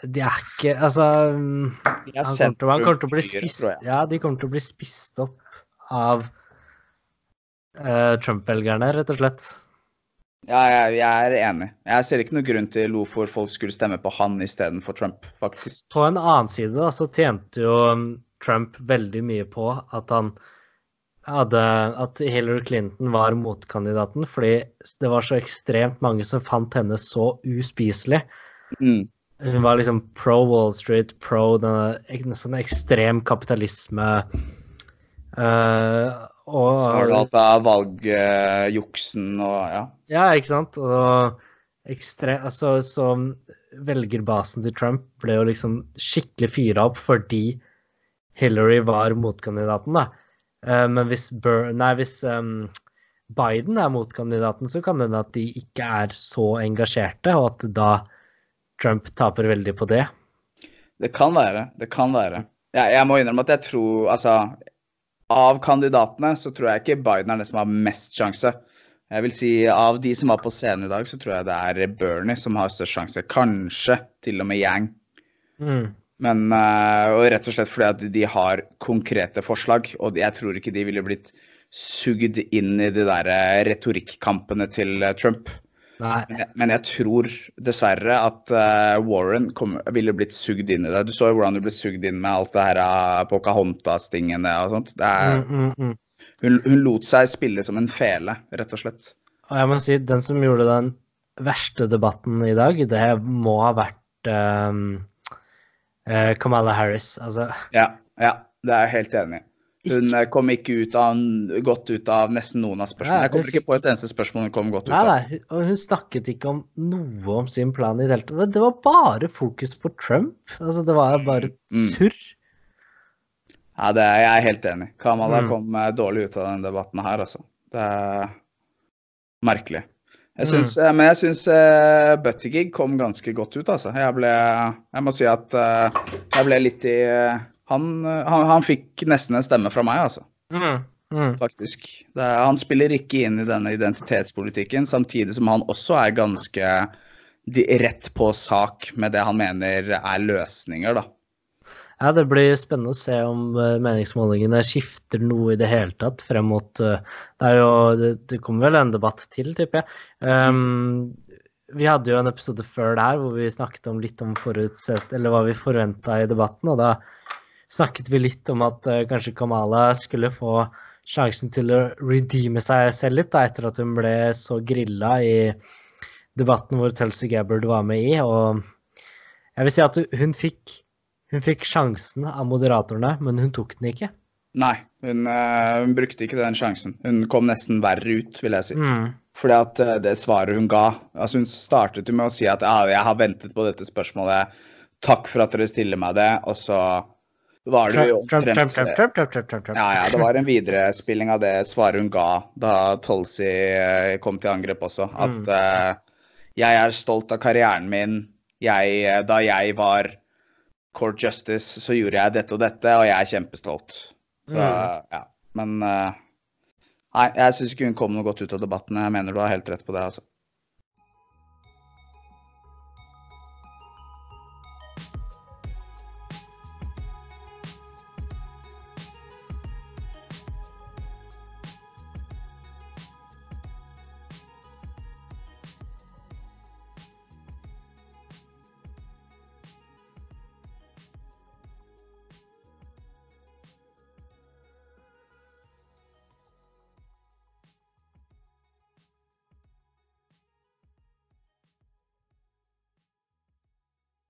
De er ikke Altså um, han, kommer til, han kommer til å bli spist. Ja, de kommer til å bli spist opp av uh, Trump-velgerne, rett og slett. Ja, jeg, jeg er enig. Jeg ser ikke noen grunn til hvorfor folk skulle stemme på han istedenfor Trump, faktisk. På en annen side da, så tjente jo um, Trump veldig mye på at han hadde At Hillary Clinton var motkandidaten, fordi det var så ekstremt mange som fant henne så uspiselig. Mm. Hun var liksom pro Wall Street, pro denne sånn ekstrem kapitalisme. Uh, og Så har du alt det valgjuksen og ja. Ja, ikke sant? Og ekstre... Altså, så velgerbasen til Trump ble jo liksom skikkelig fyra opp fordi Hillary var motkandidaten, da. Eh, men hvis, Bur nei, hvis um, Biden er motkandidaten, så kan det hende at de ikke er så engasjerte, og at da Trump taper veldig på det. Det kan være. Det kan være. Jeg, jeg må innrømme at jeg tror Altså, av kandidatene så tror jeg ikke Biden er den som har mest sjanse. Jeg vil si av de som var på scenen i dag, så tror jeg det er Bernie som har størst sjanse. Kanskje til og med Yang. Mm. Men eh, og rett og slett fordi at de har konkrete forslag, og jeg tror ikke de ville blitt sugd inn i de der eh, retorikkampene til eh, Trump. Men jeg, men jeg tror dessverre at Warren kom, ville blitt sugd inn i det. Du så jo hvordan du ble sugd inn med alt det her uh, Pocahontas-tingene og sånt. Det er, Mm, mm, mm. hun, hun lot seg spille som en fele, rett og slett. Og jeg må si, den som gjorde den verste debatten i dag, det må ha vært ehm, eh, Kamala Harris. Altså, Ja, ja, det er jeg helt enig i. Hun eh, kom ikke ut av, godt ut av nesten noen av spørsmålene. Jeg kommer ikke på et eneste spørsmål hun kom godt ut av. nei, nei. og hun snakket ikke om noe om sin plan i det hele tatt. Det var bare fokus på Trump. Altså, det var bare Mm. Ja, det er jeg helt enig. Kamala Mm. kom eh, dårlig ut av denne debatten her, altså. Det er merkelig. Jeg Mm. eh, men jeg syns uh, Buttigieg kom ganske godt ut, altså. Jeg ble Jeg må si at uh, jeg ble litt i uh, Han, eh, han, han fikk nesten en stemme fra meg, altså. Mm. Mm. Faktisk. Det han spiller ikke inn i denne identitetspolitikken, samtidig som han også er ganske de, rett på sak med det han mener er løsninger, da. Ja, Det blir spennende å se om uh, meningsmålingene skifter noe i det hele tatt frem mot uh, Det er jo, det, det kommer vel en debatt til, tipper jeg. Um, vi hadde jo en episode før det her hvor vi snakket om litt om forutsett, eller hva vi forventa i debatten. og da snakket vi litt om at uh, kanskje Kamala skulle få sjansen til å redeeme seg selv litt, da, etter at hun ble så grilla i debatten hvor Tulsi Gabbard var med i. Og jeg vil si at hun fikk hun fikk sjansen av moderatorene, men hun tok den ikke. Nei, hun, uh, hun brukte ikke den sjansen. Hun kom nesten verre ut, vil jeg si. Mm. Fordi at uh, det svaret hun ga altså Hun startet jo med å si at ah, jeg har ventet på dette spørsmålet, takk for at dere stiller meg det, og så var det jo omtrent Ja, ja, det var en viderespilling av det svaret hun ga da Tolsi uh, kom til angrep også. At jeg er stolt av karrieren min. Jeg, da jeg var Court Justice, så gjorde jeg dette og dette, og jeg er kjempestolt. Så, Mm. ja. Men uh, Nei, jeg syns ikke hun kom noe godt ut av debatten. Jeg mener du har helt rett på det, altså.